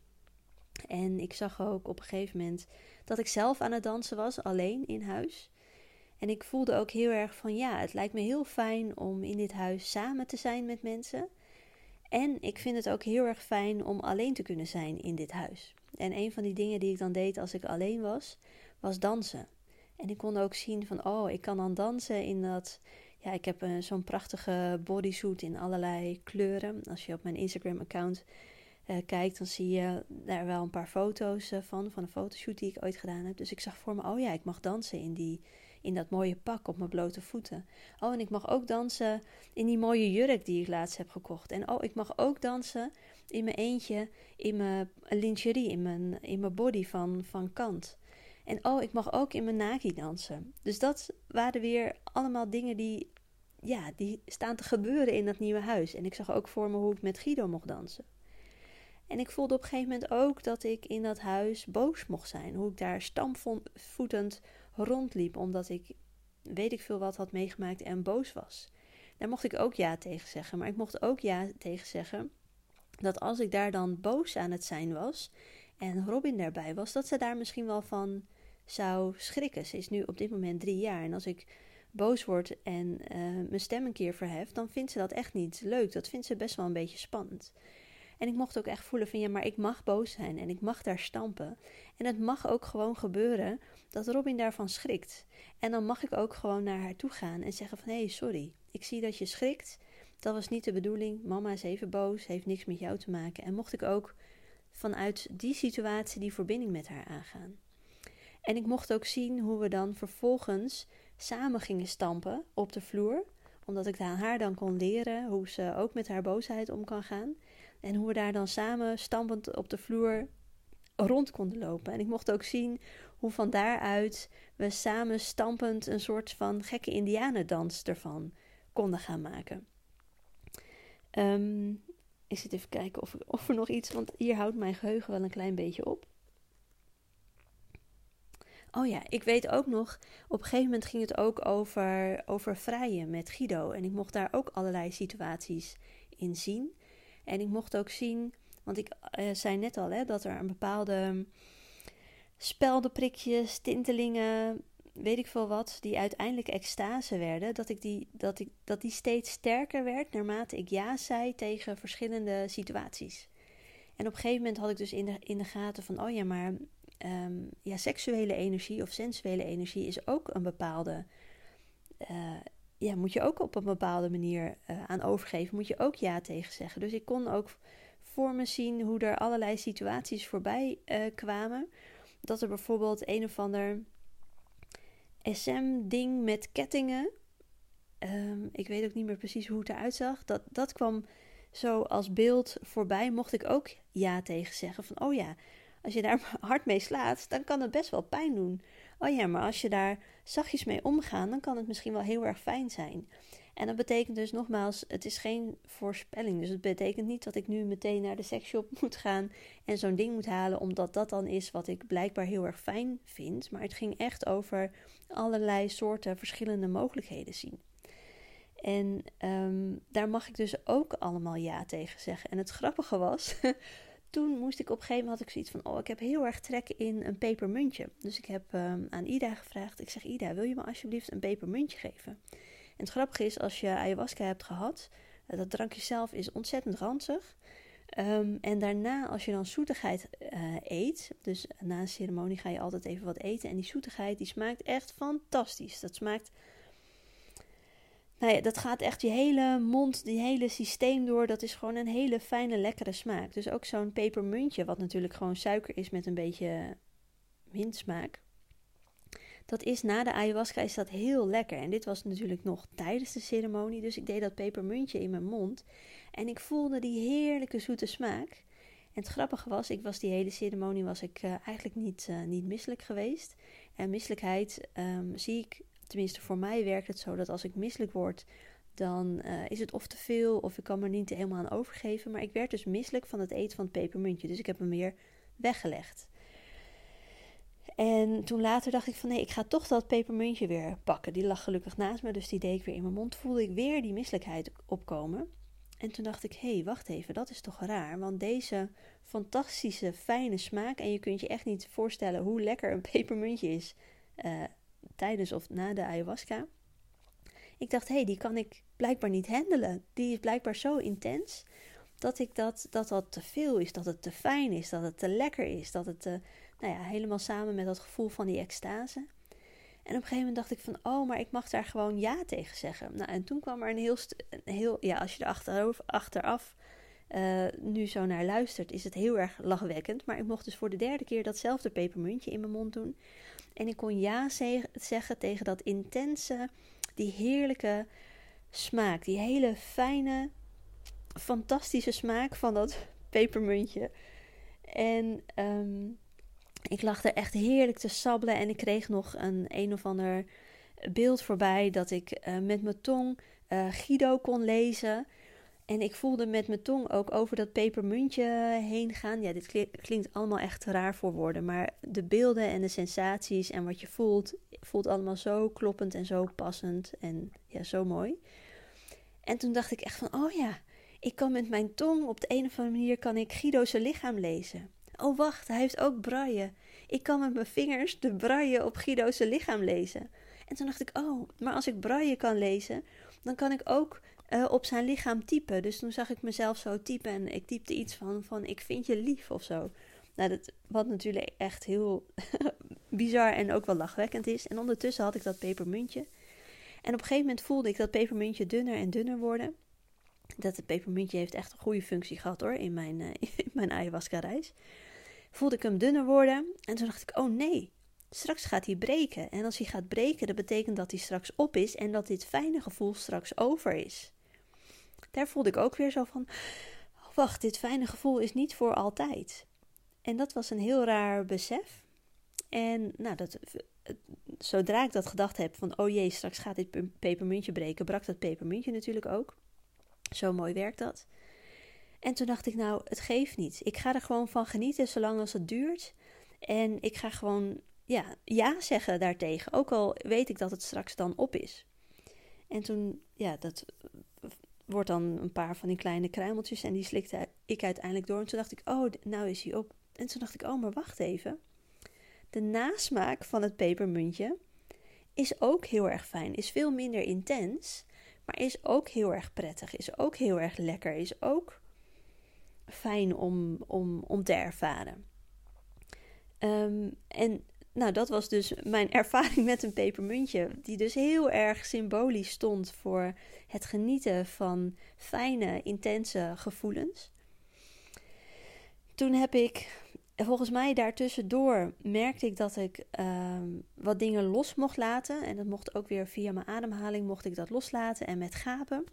En ik zag ook op een gegeven moment dat ik zelf aan het dansen was, alleen in huis. En ik voelde ook heel erg van ja, het lijkt me heel fijn om in dit huis samen te zijn met mensen. En ik vind het ook heel erg fijn om alleen te kunnen zijn in dit huis. En een van die dingen die ik dan deed als ik alleen was, was dansen. En ik kon ook zien van, oh, ik kan dan dansen in dat... Ja, ik heb uh, zo'n prachtige bodysuit in allerlei kleuren. Als je op mijn Instagram-account uh, kijkt, dan zie je daar wel een paar foto's uh, van, van een fotoshoot die ik ooit gedaan heb. Dus ik zag voor me, oh ja, ik mag dansen in, die, in dat mooie pak op mijn blote voeten. Oh, en ik mag ook dansen in die mooie jurk die ik laatst heb gekocht. En oh, ik mag ook dansen in mijn eentje, in mijn lingerie, in mijn, in mijn body van, van Kant. En oh, ik mag ook in mijn naki dansen. Dus dat waren weer allemaal dingen die, ja, die staan te gebeuren in dat nieuwe huis. En ik zag ook voor me hoe ik met Guido mocht dansen. En ik voelde op een gegeven moment ook dat ik in dat huis boos mocht zijn. Hoe ik daar stampvoetend rondliep, omdat ik weet ik veel wat had meegemaakt en boos was. Daar mocht ik ook ja tegen zeggen. Maar ik mocht ook ja tegen zeggen dat als ik daar dan boos aan het zijn was en Robin daarbij was, dat ze daar misschien wel van zou schrikken. Ze is nu op dit moment drie jaar en als ik boos word en uh, mijn stem een keer verhef, dan vindt ze dat echt niet leuk. Dat vindt ze best wel een beetje spannend. En ik mocht ook echt voelen van ja, maar ik mag boos zijn en ik mag daar stampen. En het mag ook gewoon gebeuren dat Robin daarvan schrikt. En dan mag ik ook gewoon naar haar toe gaan en zeggen van hé, hey, sorry, ik zie dat je schrikt. Dat was niet de bedoeling. Mama is even boos, heeft niks met jou te maken. En mocht ik ook vanuit die situatie die verbinding met haar aangaan. En ik mocht ook zien hoe we dan vervolgens samen gingen stampen op de vloer. Omdat ik haar dan kon leren hoe ze ook met haar boosheid om kan gaan. En hoe we daar dan samen stampend op de vloer rond konden lopen. En ik mocht ook zien hoe van daaruit we samen stampend een soort van gekke indianendans ervan konden gaan maken. Um, ik zit even kijken of, of er nog iets, want hier houdt mijn geheugen wel een klein beetje op. Oh ja, ik weet ook nog, op een gegeven moment ging het ook over, over vrijen met Guido. En ik mocht daar ook allerlei situaties in zien. En ik mocht ook zien, want ik uh, zei net al hè, dat er een bepaalde speldenprikjes, tintelingen, weet ik veel wat, die uiteindelijk extase werden, dat, ik die, dat, ik, dat die steeds sterker werd naarmate ik ja zei tegen verschillende situaties. En op een gegeven moment had ik dus in de, in de gaten van, oh ja, maar um, ja, seksuele energie of sensuele energie is ook een bepaalde. Uh, ja, moet je ook op een bepaalde manier uh, aan overgeven. Moet je ook ja tegen zeggen. Dus ik kon ook voor me zien hoe er allerlei situaties voorbij uh, kwamen. Dat er bijvoorbeeld een of ander SM-ding met kettingen. Um, ik weet ook niet meer precies hoe het eruit zag. Dat, dat kwam zo als beeld voorbij. Mocht ik ook ja tegen zeggen. Van oh ja, als je daar hard mee slaat, dan kan het best wel pijn doen. Oh ja, maar als je daar zachtjes mee omgaat, dan kan het misschien wel heel erg fijn zijn. En dat betekent dus nogmaals, het is geen voorspelling. Dus het betekent niet dat ik nu meteen naar de seksshop moet gaan en zo'n ding moet halen, omdat dat dan is wat ik blijkbaar heel erg fijn vind. Maar het ging echt over allerlei soorten verschillende mogelijkheden zien. En um, daar mag ik dus ook allemaal ja tegen zeggen. En het grappige was, toen moest ik op een gegeven moment had ik zoiets van: Oh, ik heb heel erg trek in een pepermuntje. Dus ik heb um, aan Ida gevraagd: Ik zeg, Ida, wil je me alsjeblieft een pepermuntje geven? En het grappige is, als je ayahuasca hebt gehad, uh, dat drankje zelf is ontzettend ranzig. Um, en daarna, als je dan zoetigheid uh, eet, dus na een ceremonie ga je altijd even wat eten. En die zoetigheid, die smaakt echt fantastisch. Dat smaakt nou ja, dat gaat echt je hele mond, die hele systeem door. Dat is gewoon een hele fijne, lekkere smaak. Dus ook zo'n pepermuntje, wat natuurlijk gewoon suiker is met een beetje mintsmaak. Dat is na de ayahuasca is dat heel lekker. En dit was natuurlijk nog tijdens de ceremonie. Dus ik deed dat pepermuntje in mijn mond. En ik voelde die heerlijke zoete smaak. En het grappige was, ik was die hele ceremonie was ik uh, eigenlijk niet, uh, niet misselijk geweest. En misselijkheid um, zie ik tenminste voor mij werkt het zo dat als ik misselijk word, dan uh, is het of te veel of ik kan me niet helemaal aan overgeven. Maar ik werd dus misselijk van het eten van het pepermuntje, dus ik heb hem weer weggelegd. En toen later dacht ik van nee, ik ga toch dat pepermuntje weer pakken. Die lag gelukkig naast me, dus die deed ik weer in mijn mond. Voelde ik weer die misselijkheid opkomen. En toen dacht ik, hé, hey, wacht even, dat is toch raar. Want deze fantastische, fijne smaak, en je kunt je echt niet voorstellen hoe lekker een pepermuntje is uh, tijdens of na de ayahuasca. Ik dacht, hé, hey, die kan ik blijkbaar niet handelen. Die is blijkbaar zo intens dat ik dat, dat dat te veel is, dat het te fijn is, dat het te lekker is, dat het te, nou ja, helemaal samen met dat gevoel van die extase. En op een gegeven moment dacht ik van, oh, maar ik mag daar gewoon ja tegen zeggen. Nou, en toen kwam er een heel, een heel ja, als je er achteraf, achteraf uh, nu zo naar luistert, is het heel erg lachwekkend. Maar ik mocht dus voor de derde keer datzelfde pepermuntje in mijn mond doen. En ik kon ja zeggen tegen dat intense, die heerlijke smaak. Die hele fijne, fantastische smaak van dat pepermuntje. En um, ik lag er echt heerlijk te sabbelen en ik kreeg nog een een of ander beeld voorbij dat ik uh, met mijn tong uh, Guido kon lezen. En ik voelde met mijn tong ook over dat pepermuntje heen gaan. Ja, dit klinkt allemaal echt raar voor woorden. Maar de beelden en de sensaties en wat je voelt, voelt allemaal zo kloppend en zo passend. En ja, zo mooi. En toen dacht ik echt van, oh ja, ik kan met mijn tong op de een of andere manier kan ik Guido's lichaam lezen. Oh wacht, hij heeft ook braille. Ik kan met mijn vingers de braille op Guido's lichaam lezen. En toen dacht ik, oh, maar als ik braille kan lezen, dan kan ik ook uh, op zijn lichaam typen. Dus toen zag ik mezelf zo typen en ik typte iets van, van ik vind je lief of zo. Nou, dat, wat natuurlijk echt heel bizar en ook wel lachwekkend is. En ondertussen had ik dat pepermuntje. En op een gegeven moment voelde ik dat pepermuntje dunner en dunner worden. Dat het pepermuntje heeft echt een goede functie gehad hoor, in mijn, uh, in mijn ayahuasca reis. Voelde ik hem dunner worden en toen dacht ik, oh nee, straks gaat hij breken. En als hij gaat breken, dat betekent dat hij straks op is en dat dit fijne gevoel straks over is daar voelde ik ook weer zo van: oh, wacht, dit fijne gevoel is niet voor altijd. En dat was een heel raar besef. En nou, dat, zodra ik dat gedacht heb van: oh jee, straks gaat dit pepermuntje breken, brak dat pepermuntje natuurlijk ook. Zo mooi werkt dat. En toen dacht ik: nou, het geeft niet. Ik ga er gewoon van genieten zolang als het duurt. En ik ga gewoon ja, ja zeggen daartegen. Ook al weet ik dat het straks dan op is. En toen, ja, dat wordt dan een paar van die kleine kruimeltjes en die slikte ik uiteindelijk door. En toen dacht ik, oh, nou is hij op. En toen dacht ik, oh, maar wacht even. De nasmaak van het pepermuntje is ook heel erg fijn, is veel minder intens, maar is ook heel erg prettig, is ook heel erg lekker, is ook fijn om, om, om te ervaren. Um, en nou, dat was dus mijn ervaring met een pepermuntje, die dus heel erg symbolisch stond voor het genieten van fijne, intense gevoelens. Toen heb ik, volgens mij daartussendoor, merkte ik dat ik uh, wat dingen los mocht laten. En dat mocht ook weer via mijn ademhaling, mocht ik dat loslaten en met gapen.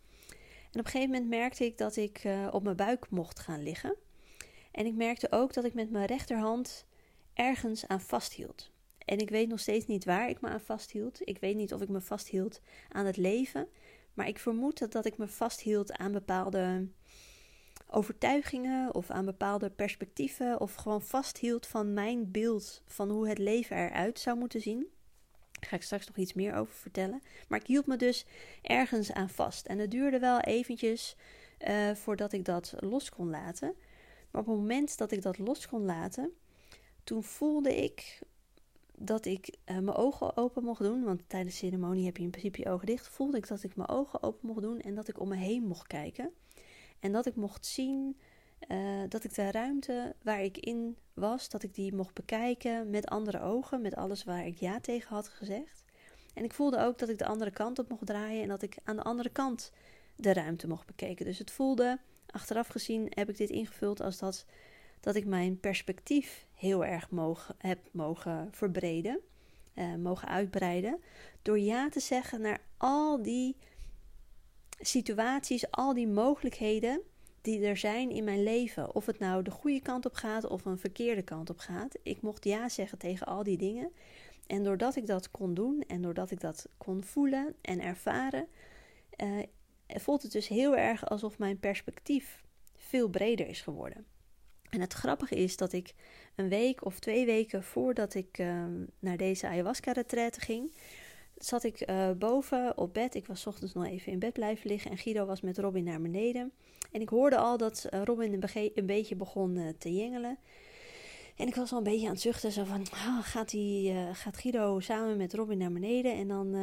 En op een gegeven moment merkte ik dat ik uh, op mijn buik mocht gaan liggen. En ik merkte ook dat ik met mijn rechterhand ergens aan vasthield. En ik weet nog steeds niet waar ik me aan vasthield. Ik weet niet of ik me vasthield aan het leven. Maar ik vermoed dat, dat ik me vasthield aan bepaalde overtuigingen of aan bepaalde perspectieven. Of gewoon vasthield van mijn beeld van hoe het leven eruit zou moeten zien. Daar ga ik straks nog iets meer over vertellen. Maar ik hield me dus ergens aan vast. En het duurde wel eventjes uh, voordat ik dat los kon laten. Maar op het moment dat ik dat los kon laten, toen voelde ik dat ik uh, mijn ogen open mocht doen. Want tijdens de ceremonie heb je in principe je ogen dicht. Voelde ik dat ik mijn ogen open mocht doen en dat ik om me heen mocht kijken. En dat ik mocht zien uh, dat ik de ruimte waar ik in was, dat ik die mocht bekijken met andere ogen, met alles waar ik ja tegen had gezegd. En ik voelde ook dat ik de andere kant op mocht draaien en dat ik aan de andere kant de ruimte mocht bekijken. Dus het voelde, achteraf gezien heb ik dit ingevuld als dat dat ik mijn perspectief heel erg mogen, heb mogen verbreden, uh, mogen uitbreiden. Door ja te zeggen naar al die situaties, al die mogelijkheden die er zijn in mijn leven. Of het nou de goede kant op gaat of een verkeerde kant op gaat. Ik mocht ja zeggen tegen al die dingen. En doordat ik dat kon doen en doordat ik dat kon voelen en ervaren, uh, voelt het dus heel erg alsof mijn perspectief veel breder is geworden. En het grappige is dat ik een week of twee weken voordat ik ehm, naar deze ayahuasca-retraite ging, zat ik uh, boven op bed. Ik was ochtends nog even in bed blijven liggen en Guido was met Robin naar beneden. En ik hoorde al dat uh, Robin een, beetje begon uh, te jengelen. En ik was al een beetje aan het zuchten, zo van, oh, gaat, die, gaat Guido samen met Robin naar beneden en dan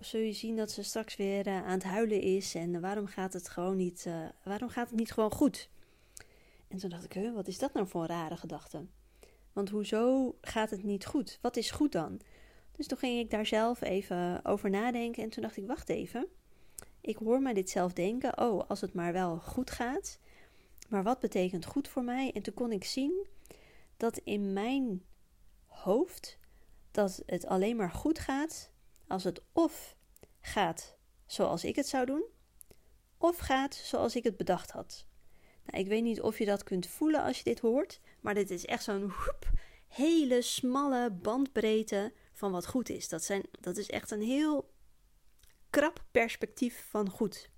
zul je zien dat ze straks weer aan het huilen is en waarom gaat het gewoon niet, waarom gaat het niet gewoon goed? En toen dacht ik, wat is dat nou voor een rare gedachte? Want hoezo gaat het niet goed? Wat is goed dan? Dus toen ging ik daar zelf even over nadenken en toen dacht ik, wacht even. Ik hoor mij dit zelf denken, oh, als het maar wel goed gaat. Maar wat betekent goed voor mij? En toen kon ik zien dat in mijn hoofd dat het alleen maar goed gaat als het of gaat zoals ik het zou doen, of gaat zoals ik het bedacht had. Nou, ik weet niet of je dat kunt voelen als je dit hoort, maar dit is echt zo'n hele smalle bandbreedte van wat goed is. Dat, zijn, dat is echt een heel krap perspectief van goed.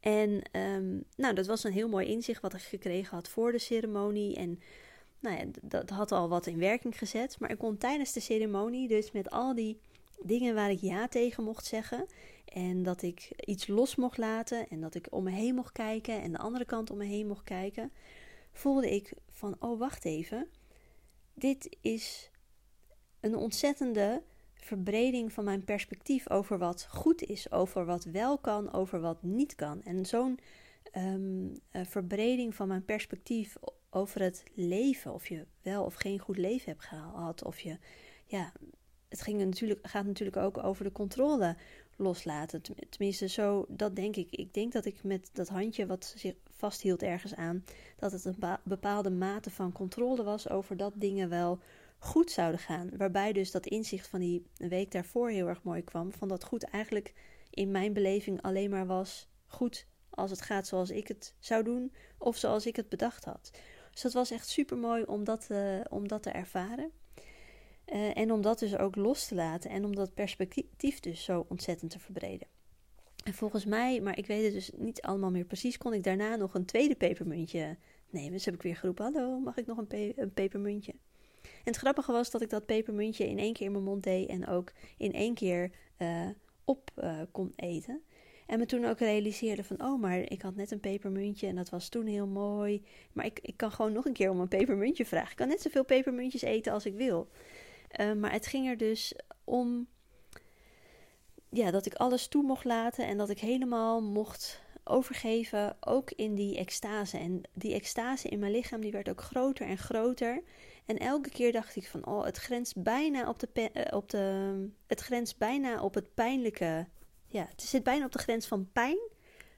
En um, nou, dat was een heel mooi inzicht wat ik gekregen had voor de ceremonie. En nou ja, dat had al wat in werking gezet. Maar ik kon tijdens de ceremonie, dus met al die dingen waar ik ja tegen mocht zeggen. En dat ik iets los mocht laten. En dat ik om me heen mocht kijken. En de andere kant om me heen mocht kijken. Voelde ik van: oh, wacht even. Dit is een ontzettende verbreding van mijn perspectief over wat goed is, over wat wel kan, over wat niet kan. En zo'n um, verbreding van mijn perspectief over het leven, of je wel of geen goed leven hebt gehad, of je, ja, het ging natuurlijk, gaat natuurlijk ook over de controle loslaten. Tenminste, zo, dat denk ik. Ik denk dat ik met dat handje wat zich vasthield ergens aan, dat het een bepaalde mate van controle was over dat dingen wel goed zouden gaan. Waarbij dus dat inzicht van die week daarvoor heel erg mooi kwam. Van dat goed eigenlijk in mijn beleving alleen maar was goed als het gaat zoals ik het zou doen of zoals ik het bedacht had. Dus dat was echt super mooi om dat, uh, om dat te ervaren. Uh, en om dat dus ook los te laten en om dat perspectief dus zo ontzettend te verbreden. En volgens mij, maar ik weet het dus niet allemaal meer precies, kon ik daarna nog een tweede pepermuntje nemen. Dus heb ik weer geroepen: Hallo, mag ik nog een, pe een pepermuntje? En het grappige was dat ik dat pepermuntje in één keer in mijn mond deed en ook in één keer uh, op uh, kon eten. En me toen ook realiseerde van, oh, maar ik had net een pepermuntje en dat was toen heel mooi. Maar ik, ik kan gewoon nog een keer om een pepermuntje vragen. Ik kan net zoveel pepermuntjes eten als ik wil. Uh, maar het ging er dus om ja, dat ik alles toe mocht laten en dat ik helemaal mocht overgeven, ook in die extase. En die extase in mijn lichaam die werd ook groter en groter. En elke keer dacht ik van, oh, het grenst bijna op de, uh, op de, het grenst bijna op het pijnlijke. Ja, het zit bijna op de grens van pijn.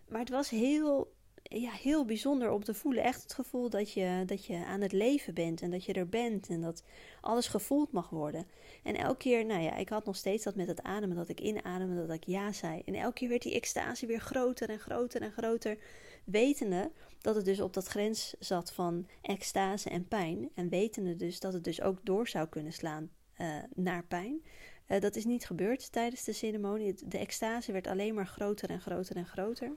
Maar het was heel, ja, heel bijzonder om te voelen. Echt het gevoel dat je, dat je aan het leven bent en dat je er bent en dat alles gevoeld mag worden. En elke keer, nou ja, ik had nog steeds dat met het ademen, dat ik inademde, dat ik ja zei. En elke keer werd die extase weer groter en groter en groter. Wetende dat het dus op dat grens zat van extase en pijn. En wetende dus dat het dus ook door zou kunnen slaan uh, naar pijn. Uh, dat is niet gebeurd tijdens de ceremonie. De extase werd alleen maar groter en groter en groter.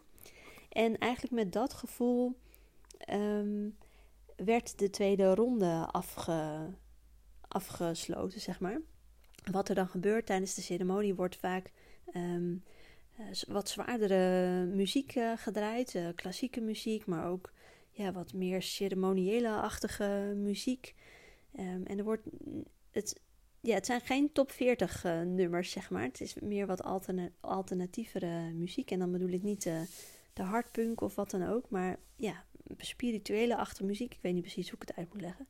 En eigenlijk met dat gevoel um, werd de tweede ronde afge, afgesloten, zeg maar. Wat er dan gebeurt tijdens de ceremonie wordt vaak um, wat zwaardere muziek uh, gedraaid, uh, klassieke muziek, maar ook ja, wat meer ceremoniële-achtige muziek. Um, en er wordt het, ja, het zijn geen top 40 uh, nummers, zeg maar. Het is meer wat alterna alternatievere muziek. En dan bedoel ik niet hardpunk of wat dan ook, maar ja, spirituele achtermuziek. Ik weet niet precies hoe ik het uit moet leggen.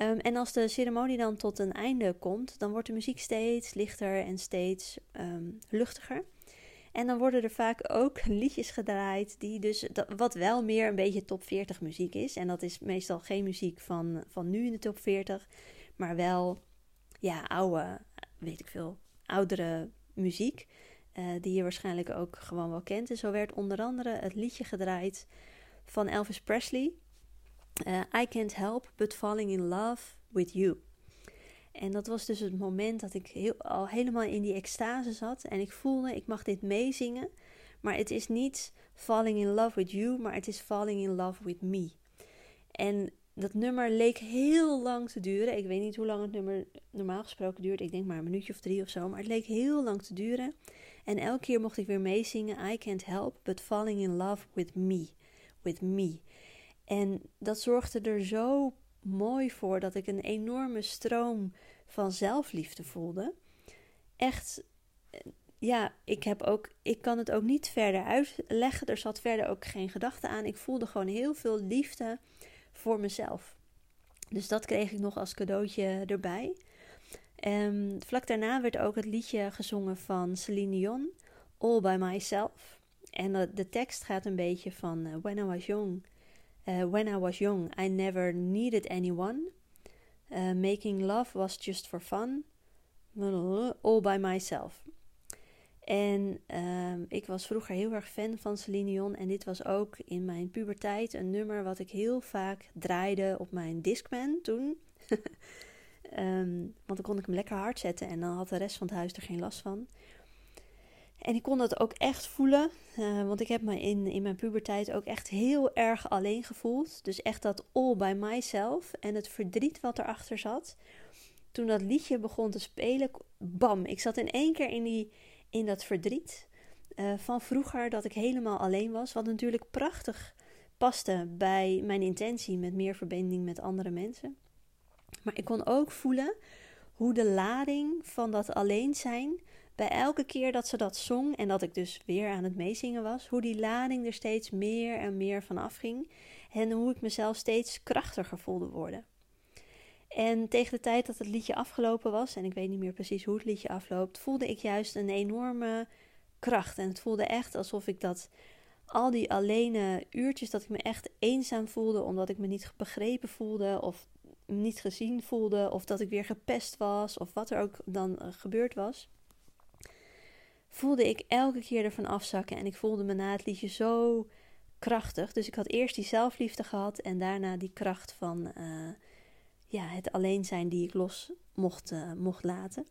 Um, en als de ceremonie dan tot een einde komt, dan wordt de muziek steeds lichter en steeds um, luchtiger. En dan worden er vaak ook liedjes gedraaid die dus, wat wel meer een beetje top 40 muziek is. En dat is meestal geen muziek van, van nu in de top 40, maar wel, ja, oude, weet ik veel, oudere muziek. Uh, die je waarschijnlijk ook gewoon wel kent. En zo werd onder andere het liedje gedraaid van Elvis Presley. Uh, I can't help but falling in love with you. En dat was dus het moment dat ik heel, al helemaal in die extase zat. En ik voelde, ik mag dit meezingen. Maar het is niet falling in love with you, maar het is falling in love with me. En dat nummer leek heel lang te duren. Ik weet niet hoe lang het nummer normaal gesproken duurt. Ik denk maar een minuutje of drie of zo. Maar het leek heel lang te duren. En elke keer mocht ik weer meezingen. I can't help but falling in love with me. With me. En dat zorgde er zo mooi voor dat ik een enorme stroom van zelfliefde voelde. Echt, ja, ik, heb ook, ik kan het ook niet verder uitleggen. Er zat verder ook geen gedachte aan. Ik voelde gewoon heel veel liefde voor mezelf. Dus dat kreeg ik nog als cadeautje erbij. Um, vlak daarna werd ook het liedje gezongen van Celine Dion, All By Myself. En de, tekst gaat een beetje van uh, When I was young, uh, when I was young, I never needed anyone. Uh, making love was just for fun, all by myself. En um, ik was vroeger heel erg fan van Celine Dion. En dit was ook in mijn puberteit een nummer wat ik heel vaak draaide op mijn Discman toen. um, want dan kon ik hem lekker hard zetten en dan had de rest van het huis er geen last van. En ik kon dat ook echt voelen, uh, want ik heb me in, in mijn puberteit ook echt heel erg alleen gevoeld. Dus echt dat all by myself en het verdriet wat erachter zat. Toen dat liedje begon te spelen, bam, ik zat in één keer in die in dat verdriet uh, van vroeger dat ik helemaal alleen was. Wat natuurlijk prachtig paste bij mijn intentie met meer verbinding met andere mensen. Maar ik kon ook voelen hoe de lading van dat alleen zijn, bij elke keer dat ze dat zong en dat ik dus weer aan het meezingen was, hoe die lading er steeds meer en meer van afging en hoe ik mezelf steeds krachtiger voelde worden. En tegen de tijd dat het liedje afgelopen was, en ik weet niet meer precies hoe het liedje afloopt, voelde ik juist een enorme kracht. En het voelde echt alsof ik dat, al die alleen uurtjes, dat ik me echt eenzaam voelde, omdat ik me niet begrepen voelde, of niet gezien voelde, of dat ik weer gepest was, of wat er ook dan uh, gebeurd was. Voelde ik elke keer ervan afzakken en ik voelde me na het liedje zo krachtig. Dus ik had eerst die zelfliefde gehad en daarna die kracht van. Uh, ja, het alleen zijn die ik los mocht, uh, mocht laten.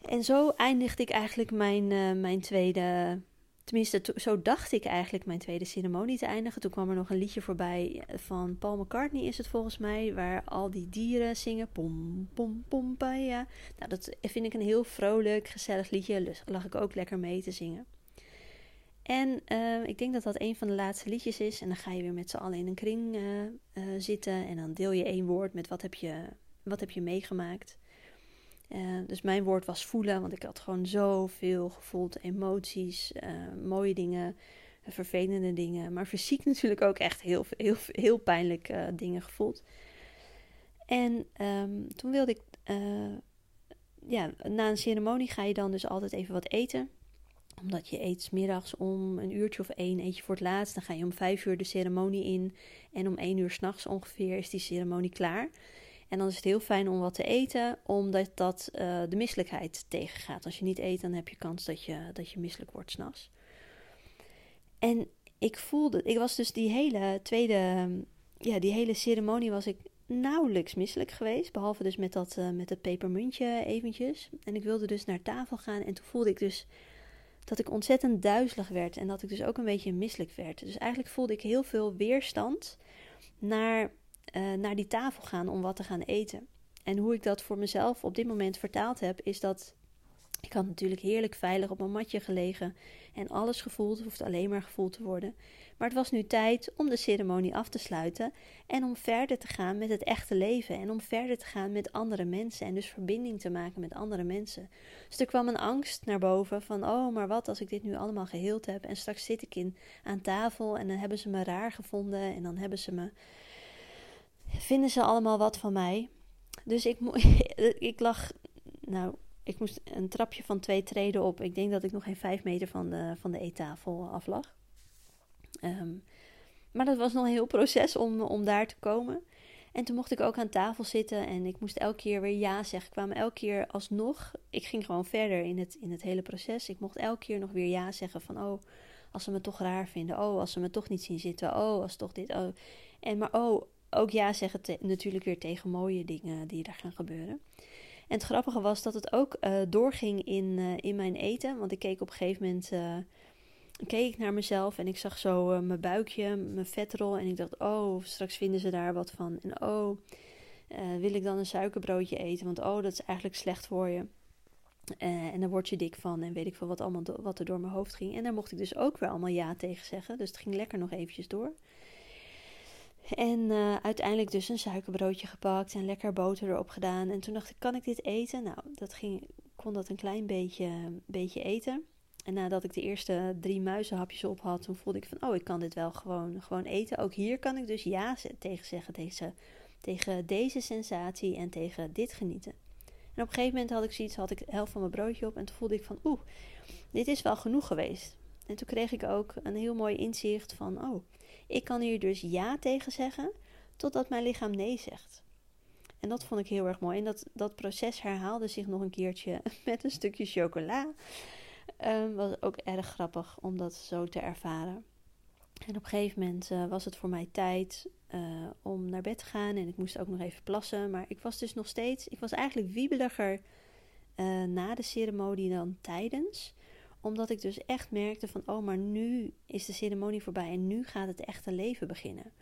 En zo eindigde ik eigenlijk mijn, mijn tweede. Tenminste, zo dacht ik eigenlijk mijn tweede ceremonie te eindigen. Toen kwam er nog een liedje voorbij van Paul McCartney, is het volgens mij. Waar al die dieren zingen. Pom, pom, pom, ja. Nou, dat vind ik een heel vrolijk, gezellig liedje. Dus lag ik ook lekker mee te zingen. En uh, ik denk dat dat een van de laatste liedjes is. En dan ga je weer met z'n allen in een kring uh, uh, zitten. En dan deel je één woord met wat heb je, wat heb je meegemaakt. Dus mijn woord was voelen, want ik had gewoon zoveel gevoeld. Emoties, mooie dingen, vervelende dingen. Maar fysiek natuurlijk ook echt heel, heel, heel pijnlijk dingen gevoeld. En um, toen wilde ik... ja, na een ceremonie ga je dan dus altijd even wat eten omdat je eet middags om een uurtje of één, eet je voor het laatst. Dan ga je om vijf uur de ceremonie in. En om één uur s'nachts ongeveer is die ceremonie klaar. En dan is het heel fijn om wat te eten, omdat dat uh, de misselijkheid tegengaat. Als je niet eet, dan heb je kans dat je, dat je misselijk wordt s'nachts. En ik voelde, ik was dus die hele tweede, ja, die hele ceremonie was ik nauwelijks misselijk geweest. Behalve dus met dat, uh, met het pepermuntje eventjes. En ik wilde dus naar tafel gaan en toen voelde ik dus dat ik ontzettend duizelig werd en dat ik dus ook een beetje misselijk werd. Dus eigenlijk voelde ik heel veel weerstand naar, uh, naar die tafel gaan om wat te gaan eten. En hoe ik dat voor mezelf op dit moment vertaald heb, is dat ik had natuurlijk heerlijk veilig op mijn matje gelegen en alles gevoeld, hoeft alleen maar gevoeld te worden. Maar het was nu tijd om de ceremonie af te sluiten en om verder te gaan met het echte leven en om verder te gaan met andere mensen en dus verbinding te maken met andere mensen. Dus er kwam een angst naar boven van, oh, maar wat als ik dit nu allemaal geheeld heb en straks zit ik in, aan tafel en dan hebben ze me raar gevonden en dan hebben ze me, vinden ze allemaal wat van mij. Dus ik, ik lag, nou, ik moest een trapje van twee treden op. Ik denk dat ik nog geen vijf meter van de, van de eettafel af lag. Ehm, maar dat was nog een heel proces om, om daar te komen. En toen mocht ik ook aan tafel zitten en ik moest elke keer weer ja zeggen. Ik kwam elke keer alsnog. Ik ging gewoon verder in het, in het hele proces. Ik mocht elke keer nog weer ja zeggen van oh, als ze me toch raar vinden. Oh, als ze me toch niet zien zitten. Oh, als toch dit. Oh. En maar oh, ook ja zeggen natuurlijk weer tegen mooie dingen die er gaan gebeuren. En het grappige was dat het ook uh, doorging in, uh, in mijn eten. Want ik keek op een gegeven moment. Uh, keek ik naar mezelf en ik zag zo mijn buikje, mijn vetrol. En ik dacht, oh, straks vinden ze daar wat van. En oh, wil ik dan een suikerbroodje eten? Want oh, dat is eigenlijk slecht voor je. En daar word je dik van en weet ik veel wat, allemaal wat er door mijn hoofd ging. En daar mocht ik dus ook weer allemaal ja tegen zeggen. Dus het ging lekker nog eventjes door. En uh, uiteindelijk dus een suikerbroodje gepakt en lekker boter erop gedaan. En toen dacht ik, kan ik dit eten? Nou, dat ging, kon dat een klein beetje, beetje eten. En nadat ik de eerste drie muizenhapjes op had, toen voelde ik van, oh, ik kan dit wel gewoon, gewoon eten. Ook hier kan ik dus ja tegen zeggen, tegen, tegen deze sensatie en tegen dit genieten. En op een gegeven moment had ik zoiets, had ik de helft van mijn broodje op en toen voelde ik van, oeh, dit is wel genoeg geweest. En toen kreeg ik ook een heel mooi inzicht van, oh, ik kan hier dus ja tegen zeggen, totdat mijn lichaam nee zegt. En dat vond ik heel erg mooi. En dat, dat proces herhaalde zich nog een keertje met een stukje chocola. Um, was ook erg grappig om dat zo te ervaren. En op een gegeven moment uh, was het voor mij tijd uh, om naar bed te gaan. En ik moest ook nog even plassen. Maar ik was dus nog steeds. Ik was eigenlijk wiebeliger uh, na de ceremonie dan tijdens. Omdat ik dus echt merkte van oh, maar nu is de ceremonie voorbij en nu gaat het echte leven beginnen.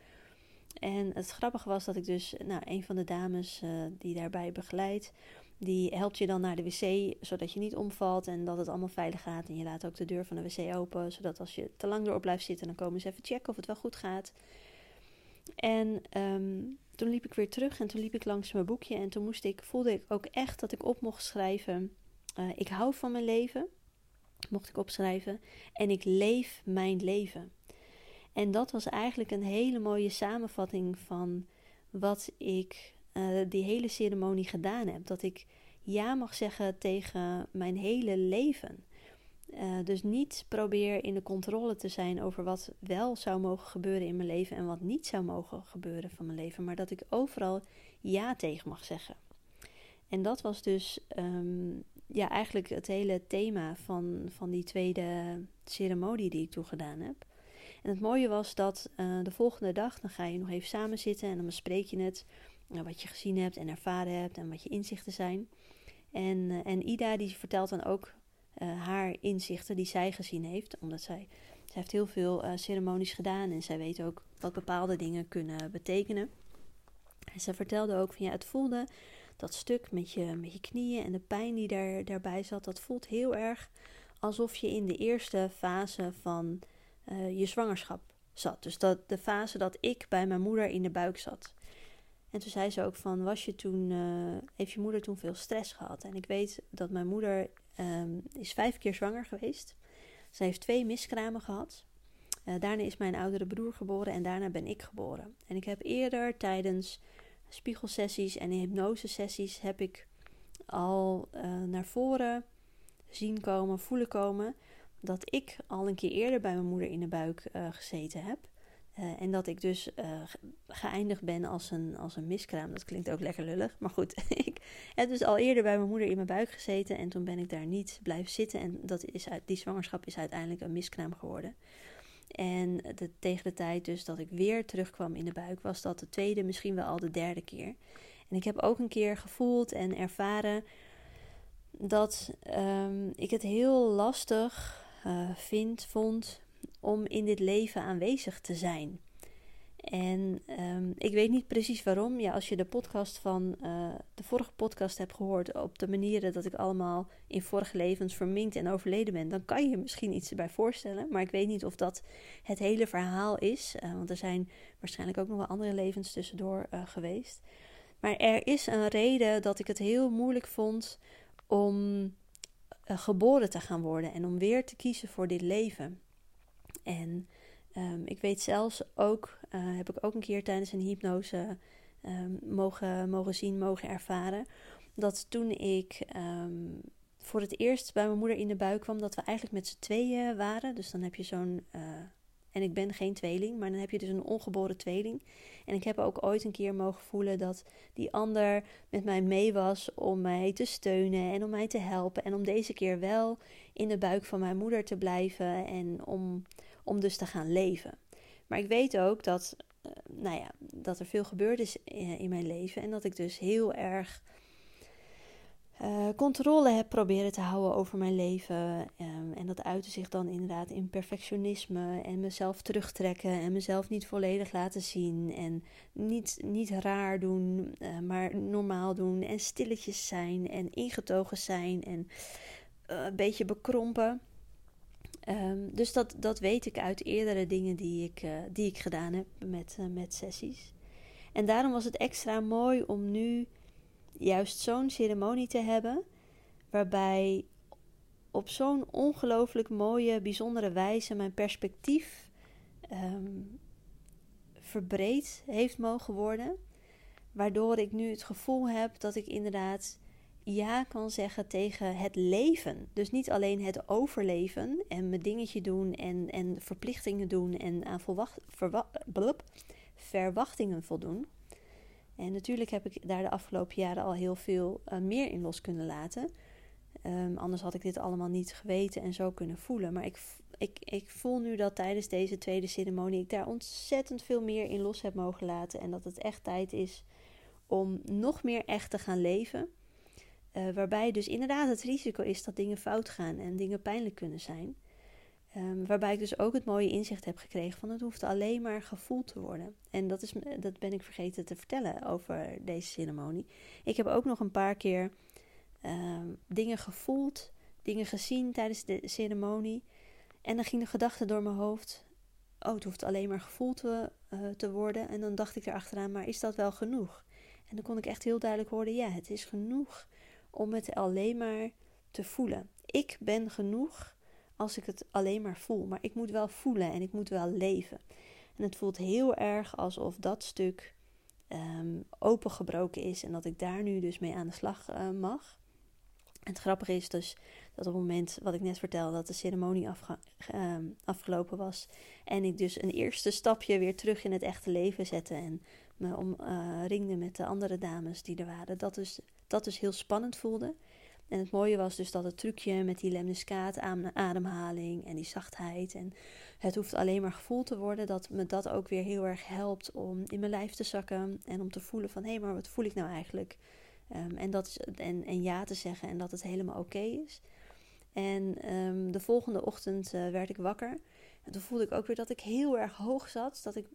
En het grappige was dat ik dus, nou, een van de dames die daarbij begeleidt, die helpt je dan naar de wc, zodat je niet omvalt en dat het allemaal veilig gaat. En je laat ook de deur van de wc open, zodat als je te lang erop blijft zitten, dan komen ze even checken of het wel goed gaat. En um, toen liep ik weer terug en toen liep ik langs mijn boekje en toen moest ik, voelde ik ook echt dat ik op mocht schrijven. Uh, ik hou van mijn leven, mocht ik opschrijven. En ik leef mijn leven. En dat was eigenlijk een hele mooie samenvatting van wat ik uh, die hele ceremonie gedaan heb. Dat ik ja mag zeggen tegen mijn hele leven. Uh, dus niet probeer in de controle te zijn over wat wel zou mogen gebeuren in mijn leven en wat niet zou mogen gebeuren van mijn leven, maar dat ik overal ja tegen mag zeggen. En dat was dus um, ja, eigenlijk het hele thema van, van die tweede ceremonie die ik toen gedaan heb. En het mooie was dat uh, de volgende dag, dan ga je nog even samen zitten en dan bespreek je het. Nou, wat je gezien hebt en ervaren hebt en wat je inzichten zijn. En, uh, en Ida die vertelt dan ook haar inzichten die zij gezien heeft, omdat zij, zij heeft heel veel ceremonies gedaan en zij weet ook wat bepaalde dingen kunnen betekenen. En ze vertelde ook van ja, het voelde dat stuk met je, met je knieën en de pijn die daar, daarbij zat, dat voelt heel erg alsof je in de eerste fase van je zwangerschap zat. Dus dat de fase dat ik bij mijn moeder in de buik zat. En toen zei ze ook van, was je toen, uh, heeft je moeder toen veel stress gehad? En ik weet dat mijn moeder um, is vijf keer zwanger geweest. Ze heeft twee miskramen gehad. Uh, daarna is mijn oudere broer geboren en daarna ben ik geboren. En ik heb eerder tijdens spiegelsessies en hypnosesessies heb ik al uh, naar voren zien komen, voelen komen dat ik al een keer eerder bij mijn moeder in de buik gezeten heb. Uh, en dat ik dus geëindigd ben als een, als een miskraam. Dat klinkt ook lekker lullig. Maar goed, ik heb dus al eerder bij mijn moeder in mijn buik gezeten. En toen ben ik daar niet blijven zitten. En dat is, die zwangerschap is uiteindelijk een miskraam geworden. En de, tegen de tijd dus dat ik weer terugkwam in de buik, was dat de tweede, misschien wel al de derde keer. En ik heb ook een keer gevoeld en ervaren dat um, ik het heel lastig uh, vind, vond om in dit leven aanwezig te zijn. En um, ik weet niet precies waarom. Ja, als je de podcast van uh, de vorige podcast hebt gehoord op de manieren dat ik allemaal in vorige levens verminkt en overleden ben, dan kan je je misschien iets erbij voorstellen. Maar ik weet niet of dat het hele verhaal is. Uh, want er zijn waarschijnlijk ook nog wel andere levens tussendoor uh, geweest. Maar er is een reden dat ik het heel moeilijk vond om geboren te gaan worden en om weer te kiezen voor dit leven. En um, ik weet zelfs ook, uh, heb ik ook een keer tijdens een hypnose um, mogen, mogen zien, mogen ervaren, dat toen ik um, voor het eerst bij mijn moeder in de buik kwam, dat we eigenlijk met z'n tweeën waren. Dus dan heb je zo'n. Uh, en ik ben geen tweeling, maar dan heb je dus een ongeboren tweeling. En ik heb ook ooit een keer mogen voelen dat die ander met mij mee was om mij te steunen en om mij te helpen. En om deze keer wel in de buik van mijn moeder te blijven en om om dus te gaan leven. Maar ik weet ook dat, uh, nou ja, dat er veel gebeurd is in, mijn leven en dat ik dus heel erg uh, controle heb proberen te houden over mijn leven. Um, en dat uitte zich dan inderdaad in perfectionisme en mezelf terugtrekken en mezelf niet volledig laten zien. En niet, niet raar doen, uh, maar normaal doen. En stilletjes zijn en ingetogen zijn en een beetje bekrompen. Um, dus dat, dat weet ik uit eerdere dingen die ik, die ik gedaan heb met, met sessies. En daarom was het extra mooi om nu juist zo'n ceremonie te hebben, waarbij op zo'n ongelooflijk mooie, bijzondere wijze mijn perspectief um, verbreed heeft mogen worden. Waardoor ik nu het gevoel heb dat ik inderdaad ja kan zeggen tegen het leven. Dus niet alleen het overleven en mijn dingetje doen en, en verplichtingen doen en aan verwachtingen voldoen. En natuurlijk heb ik daar de afgelopen jaren al heel veel uh, meer in los kunnen laten. Um, anders had ik dit allemaal niet geweten en zo kunnen voelen. Maar ik, ik, ik voel nu dat tijdens deze tweede ceremonie ik daar ontzettend veel meer in los heb mogen laten. En dat het echt tijd is om nog meer echt te gaan leven. Uh, waarbij dus inderdaad het risico is dat dingen fout gaan en dingen pijnlijk kunnen zijn. Um, waarbij ik dus ook het mooie inzicht heb gekregen van het hoeft alleen maar gevoeld te worden. En dat, is, dat ben ik vergeten te vertellen over deze ceremonie. Ik heb ook nog een paar keer um, dingen gevoeld, dingen gezien tijdens de ceremonie. En dan ging de gedachte door mijn hoofd: oh, het hoeft alleen maar gevoeld te, uh, te worden. En dan dacht ik erachteraan: maar is dat wel genoeg? En dan kon ik echt heel duidelijk horen: ja, het is genoeg om het alleen maar te voelen. Ik ben genoeg als ik het alleen maar voel. Maar ik moet wel voelen en ik moet wel leven. En het voelt heel erg alsof dat stuk um, opengebroken is en dat ik daar nu dus mee aan de slag uh, mag. En het grappige is dus dat op het moment wat ik net vertelde, dat de ceremonie um, afgelopen was. En ik dus een eerste stapje weer terug in het echte leven zette. En me omringde uh, met de andere dames die er waren. Dat dus, dat dus heel spannend voelde. En het mooie was dus dat het trucje met die lemniscaat ademhaling en die zachtheid. En het hoeft alleen maar gevoeld te worden. Dat me dat ook weer heel erg helpt om in mijn lijf te zakken. En om te voelen van hé, hey, maar wat voel ik nou eigenlijk? Um, en, dat en, en ja te zeggen en dat het helemaal oké is. En um, de volgende ochtend uh, werd ik wakker. En toen voelde ik ook weer dat ik heel erg hoog zat. Dat ik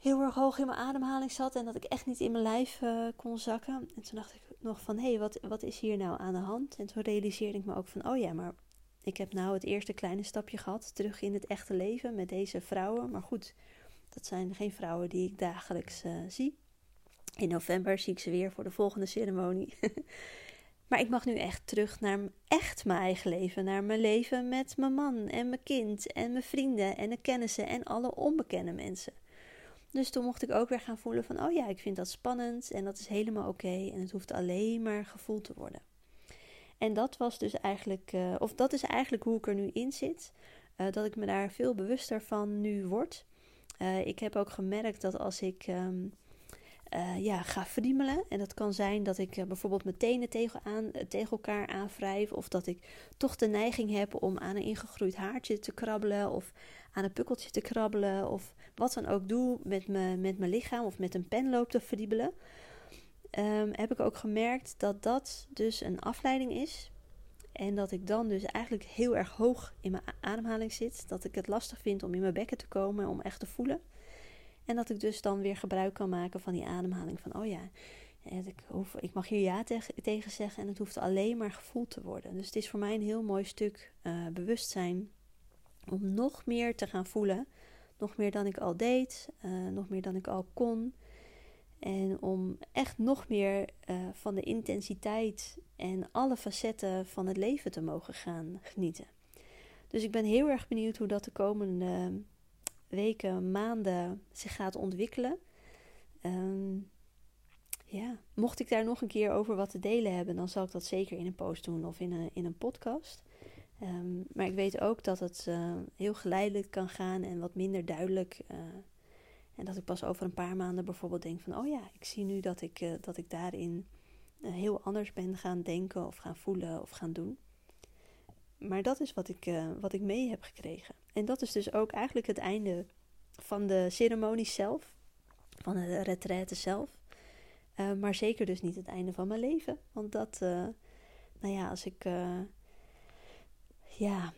heel erg hoog in mijn ademhaling zat. En dat ik echt niet in mijn lijf uh, kon zakken. En toen dacht ik, nog van, hé, hey, wat, wat is hier nou aan de hand? En toen realiseerde ik me ook van, oh ja, maar ik heb nou het eerste kleine stapje gehad terug in het echte leven met deze vrouwen. Maar goed, dat zijn geen vrouwen die ik dagelijks uh, zie. In november zie ik ze weer voor de volgende ceremonie. maar ik mag nu echt terug naar echt mijn eigen leven. Naar mijn leven met mijn man en mijn kind en mijn vrienden en de kennissen en alle onbekende mensen. Dus toen mocht ik ook weer gaan voelen van, oh ja, ik vind dat spannend en dat is helemaal oké en het hoeft alleen maar gevoeld te worden. En dat was dus eigenlijk, uh, of dat is eigenlijk hoe ik er nu in zit, uh, dat ik me daar veel bewuster van nu word. Uh, ik heb ook gemerkt dat als ik um, ja, ga friemelen, en dat kan zijn dat ik bijvoorbeeld mijn tenen tegen, aan, tegen elkaar aanwrijf, of dat ik toch de neiging heb om aan een ingegroeid haartje te krabbelen, of aan een pukkeltje te krabbelen, of wat dan ook doe met, me, met mijn lichaam of met een pen loop te verdiebelen, um, heb ik ook gemerkt dat dat dus een afleiding is. En dat ik dan dus eigenlijk heel erg hoog in mijn ademhaling zit. Dat ik het lastig vind om in mijn bekken te komen, om echt te voelen. En dat ik dus dan weer gebruik kan maken van die ademhaling. Van oh ja, ik, ik mag hier ja tegen zeggen en het hoeft alleen maar gevoeld te worden. Dus het is voor mij een heel mooi stuk uh, bewustzijn om nog meer te gaan voelen nog meer dan ik al deed, uh, nog meer dan ik al kon. En om echt nog meer uh, van de intensiteit en alle facetten van het leven te mogen gaan genieten. Dus ik ben heel erg benieuwd hoe dat de komende weken, maanden zich gaat ontwikkelen. Um, ja, mocht ik daar nog een keer over wat te delen hebben, dan zal ik dat zeker in een post doen of in een, in een podcast. Um, maar ik weet ook dat het uh, heel geleidelijk kan gaan en wat minder duidelijk. Uh, en dat ik pas over een paar maanden bijvoorbeeld denk van, oh ja, ik zie nu dat ik, uh, dat ik daarin heel anders ben gaan denken of gaan voelen of gaan doen. Maar dat is wat ik, wat ik mee heb gekregen. En dat is dus ook eigenlijk het einde van de ceremonie zelf, van de retraite zelf. maar zeker dus niet het einde van mijn leven. Want dat, nou ja, als ik ja,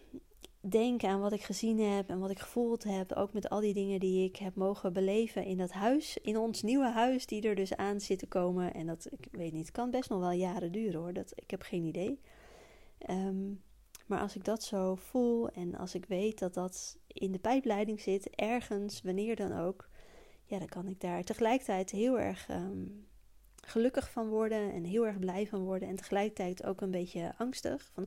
denk aan wat ik gezien heb en wat ik gevoeld heb, ook met al die dingen die ik heb mogen beleven in dat huis, in ons nieuwe huis, die er dus aan zit te komen. En dat, ik weet niet, het kan best nog wel jaren duren hoor, dat, ik heb geen idee. Ehm, maar als ik dat zo voel en als ik weet dat dat in de pijpleiding zit, ergens, wanneer dan ook, ja, dan kan ik daar tegelijkertijd heel erg ehm, gelukkig van worden en heel erg blij van worden. En tegelijkertijd ook een beetje angstig. Van,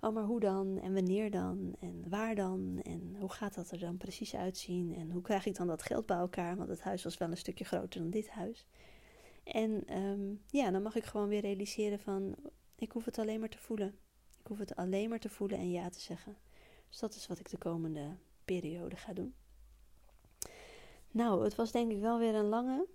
oh, maar hoe dan? En wanneer dan? En waar dan? En hoe gaat dat er dan precies uitzien? En hoe krijg ik dan dat geld bij elkaar? Want het huis was wel een stukje groter dan dit huis. En ehm, ja, dan mag ik gewoon weer realiseren van, ik hoef het alleen maar te voelen. Ik hoef het alleen maar te voelen en ja te zeggen. Dus dat is wat ik de komende periode ga doen. Nou, het was denk ik wel weer een lange,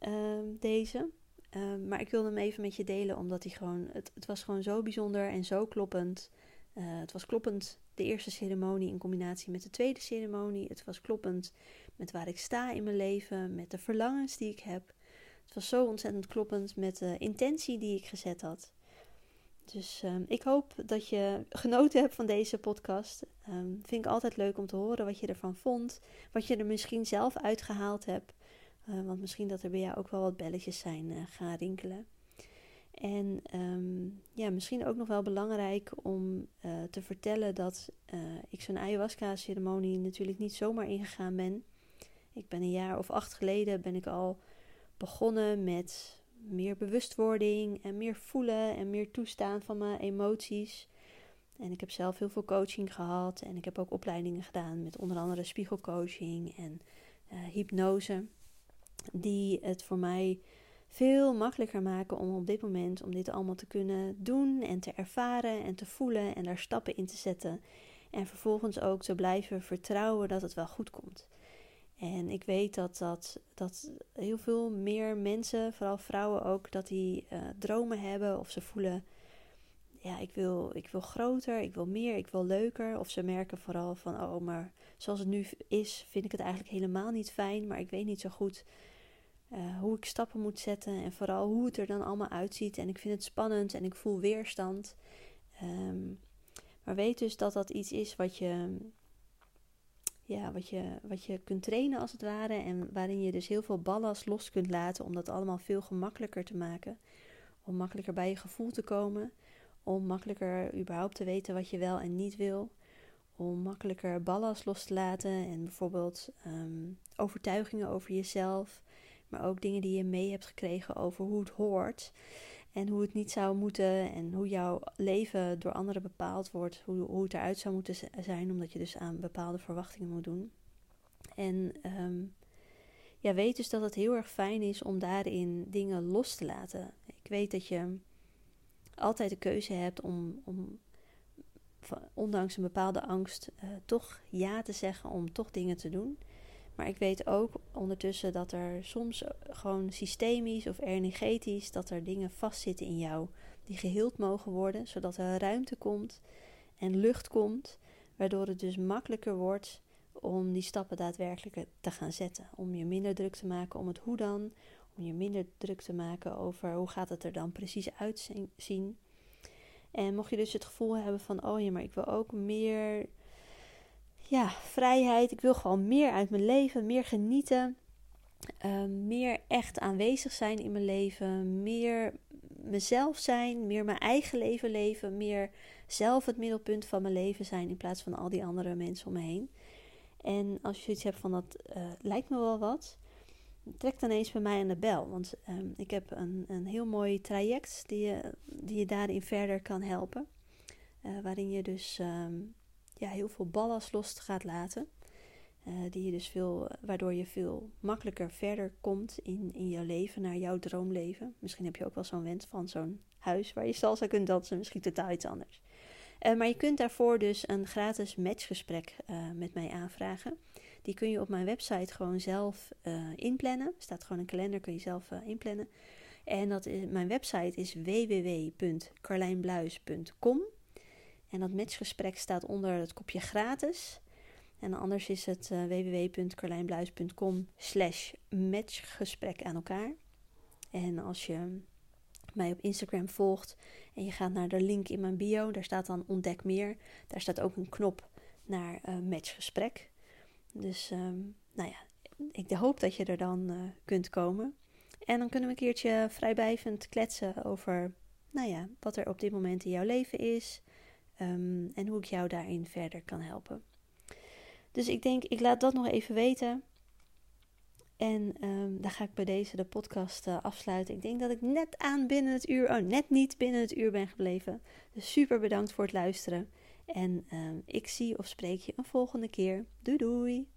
uh, deze. Ehm, maar ik wilde hem even met je delen, omdat hij gewoon, het, het was gewoon zo bijzonder en zo kloppend. Uh, het was kloppend de eerste ceremonie in combinatie met de tweede ceremonie. Het was kloppend met waar ik sta in mijn leven, met de verlangens die ik heb. Het was zo ontzettend kloppend met de intentie die ik gezet had. Dus um, ik hoop dat je genoten hebt van deze podcast. Um, vind ik altijd leuk om te horen wat je ervan vond. Wat je er misschien zelf uitgehaald hebt. Uh, want misschien dat er bij jou ook wel wat belletjes zijn uh, gaan rinkelen. En um, ja, misschien ook nog wel belangrijk om uh, te vertellen dat ik zo'n ayahuasca-ceremonie natuurlijk niet zomaar ingegaan ben. Ik ben een jaar of acht geleden ben ik al begonnen met meer bewustwording en meer voelen en meer toestaan van mijn emoties. En ik heb zelf heel veel coaching gehad en ik heb ook opleidingen gedaan met onder andere spiegelcoaching en hypnose die het voor mij veel makkelijker maken om op dit moment om dit allemaal te kunnen doen en te ervaren en te voelen en daar stappen in te zetten. En vervolgens ook te blijven vertrouwen dat het wel goed komt. En ik weet dat, dat, dat heel veel meer mensen, vooral vrouwen ook, dat die uh, dromen hebben of ze voelen, ja, ik wil, ik wil groter, ik wil meer, ik wil leuker. Of ze merken vooral van, oh, maar zoals het nu is, vind ik het eigenlijk helemaal niet fijn, maar ik weet niet zo goed uh, hoe ik stappen moet zetten en vooral hoe het er dan allemaal uitziet. En ik vind het spannend en ik voel weerstand. Um, maar weet dus dat dat iets is wat je, ja, wat, je, wat je kunt trainen als het ware. En waarin je dus heel veel ballast los kunt laten om dat allemaal veel gemakkelijker te maken. Om makkelijker bij je gevoel te komen. Om makkelijker überhaupt te weten wat je wel en niet wil. Om makkelijker ballast los te laten en bijvoorbeeld um, overtuigingen over jezelf maar ook dingen die je mee hebt gekregen over hoe het hoort. En hoe het niet zou moeten en hoe jouw leven door anderen bepaald wordt. Hoe, hoe het eruit zou moeten zijn, omdat je dus aan bepaalde verwachtingen moet doen. En um, ja, weet dus dat het heel erg fijn is om daarin dingen los te laten. Ik weet dat je altijd de keuze hebt om, om ondanks een bepaalde angst, uh, toch ja te zeggen om toch dingen te doen. Maar ik weet ook ondertussen dat er soms gewoon systemisch of energetisch dat er dingen vastzitten in jou die geheeld mogen worden, zodat er ruimte komt en lucht komt, waardoor het dus makkelijker wordt om die stappen daadwerkelijk te gaan zetten. Om je minder druk te maken om het hoe dan, om je minder druk te maken over hoe gaat het er dan precies uitzien. En mocht je dus het gevoel hebben van, oh ja, maar ik wil ook meer ja, vrijheid. Ik wil gewoon meer uit mijn leven, meer genieten. Uh, meer echt aanwezig zijn in mijn leven. Meer mezelf zijn. Meer mijn eigen leven leven. Meer zelf het middelpunt van mijn leven zijn. In plaats van al die andere mensen om me heen. En als je zoiets hebt van dat uh, lijkt me wel wat. Trek dan eens bij mij aan de bel. Want um, ik heb een, een heel mooi traject die je, die je daarin verder kan helpen. Uh, waarin je dus um, ja, heel veel ballast los gaat laten. Uh, die je dus veel, waardoor je veel makkelijker verder komt in, in je leven, naar jouw droomleven. Misschien heb je ook wel zo'n wens van zo'n huis waar je salsa kunt dansen, misschien totaal iets anders. Uh, maar je kunt daarvoor dus een gratis matchgesprek uh, met mij aanvragen. Die kun je op mijn website gewoon zelf inplannen. Er staat gewoon een kalender, kun je zelf inplannen. En dat is, mijn website is www.carlijnbluis.com. En dat matchgesprek staat onder het kopje gratis. En anders is het uh, www.carlijnbluis.com slash matchgesprek aan elkaar. En als je mij op Instagram volgt en je gaat naar de link in mijn bio, daar staat dan ontdek meer. Daar staat ook een knop naar uh, matchgesprek. Dus ehm, nou ja, ik hoop dat je er dan uh, kunt komen. En dan kunnen we een keertje vrijblijvend kletsen over nou ja, wat er op dit moment in jouw leven is. Um, en hoe ik jou daarin verder kan helpen. Dus ik denk, ik laat dat nog even weten. En um, dan ga ik bij deze de podcast uh, afsluiten. Ik denk dat ik net aan binnen het uur, oh net niet binnen het uur ben gebleven. Dus super bedankt voor het luisteren. En um, ik zie of spreek je een volgende keer. Doei doei!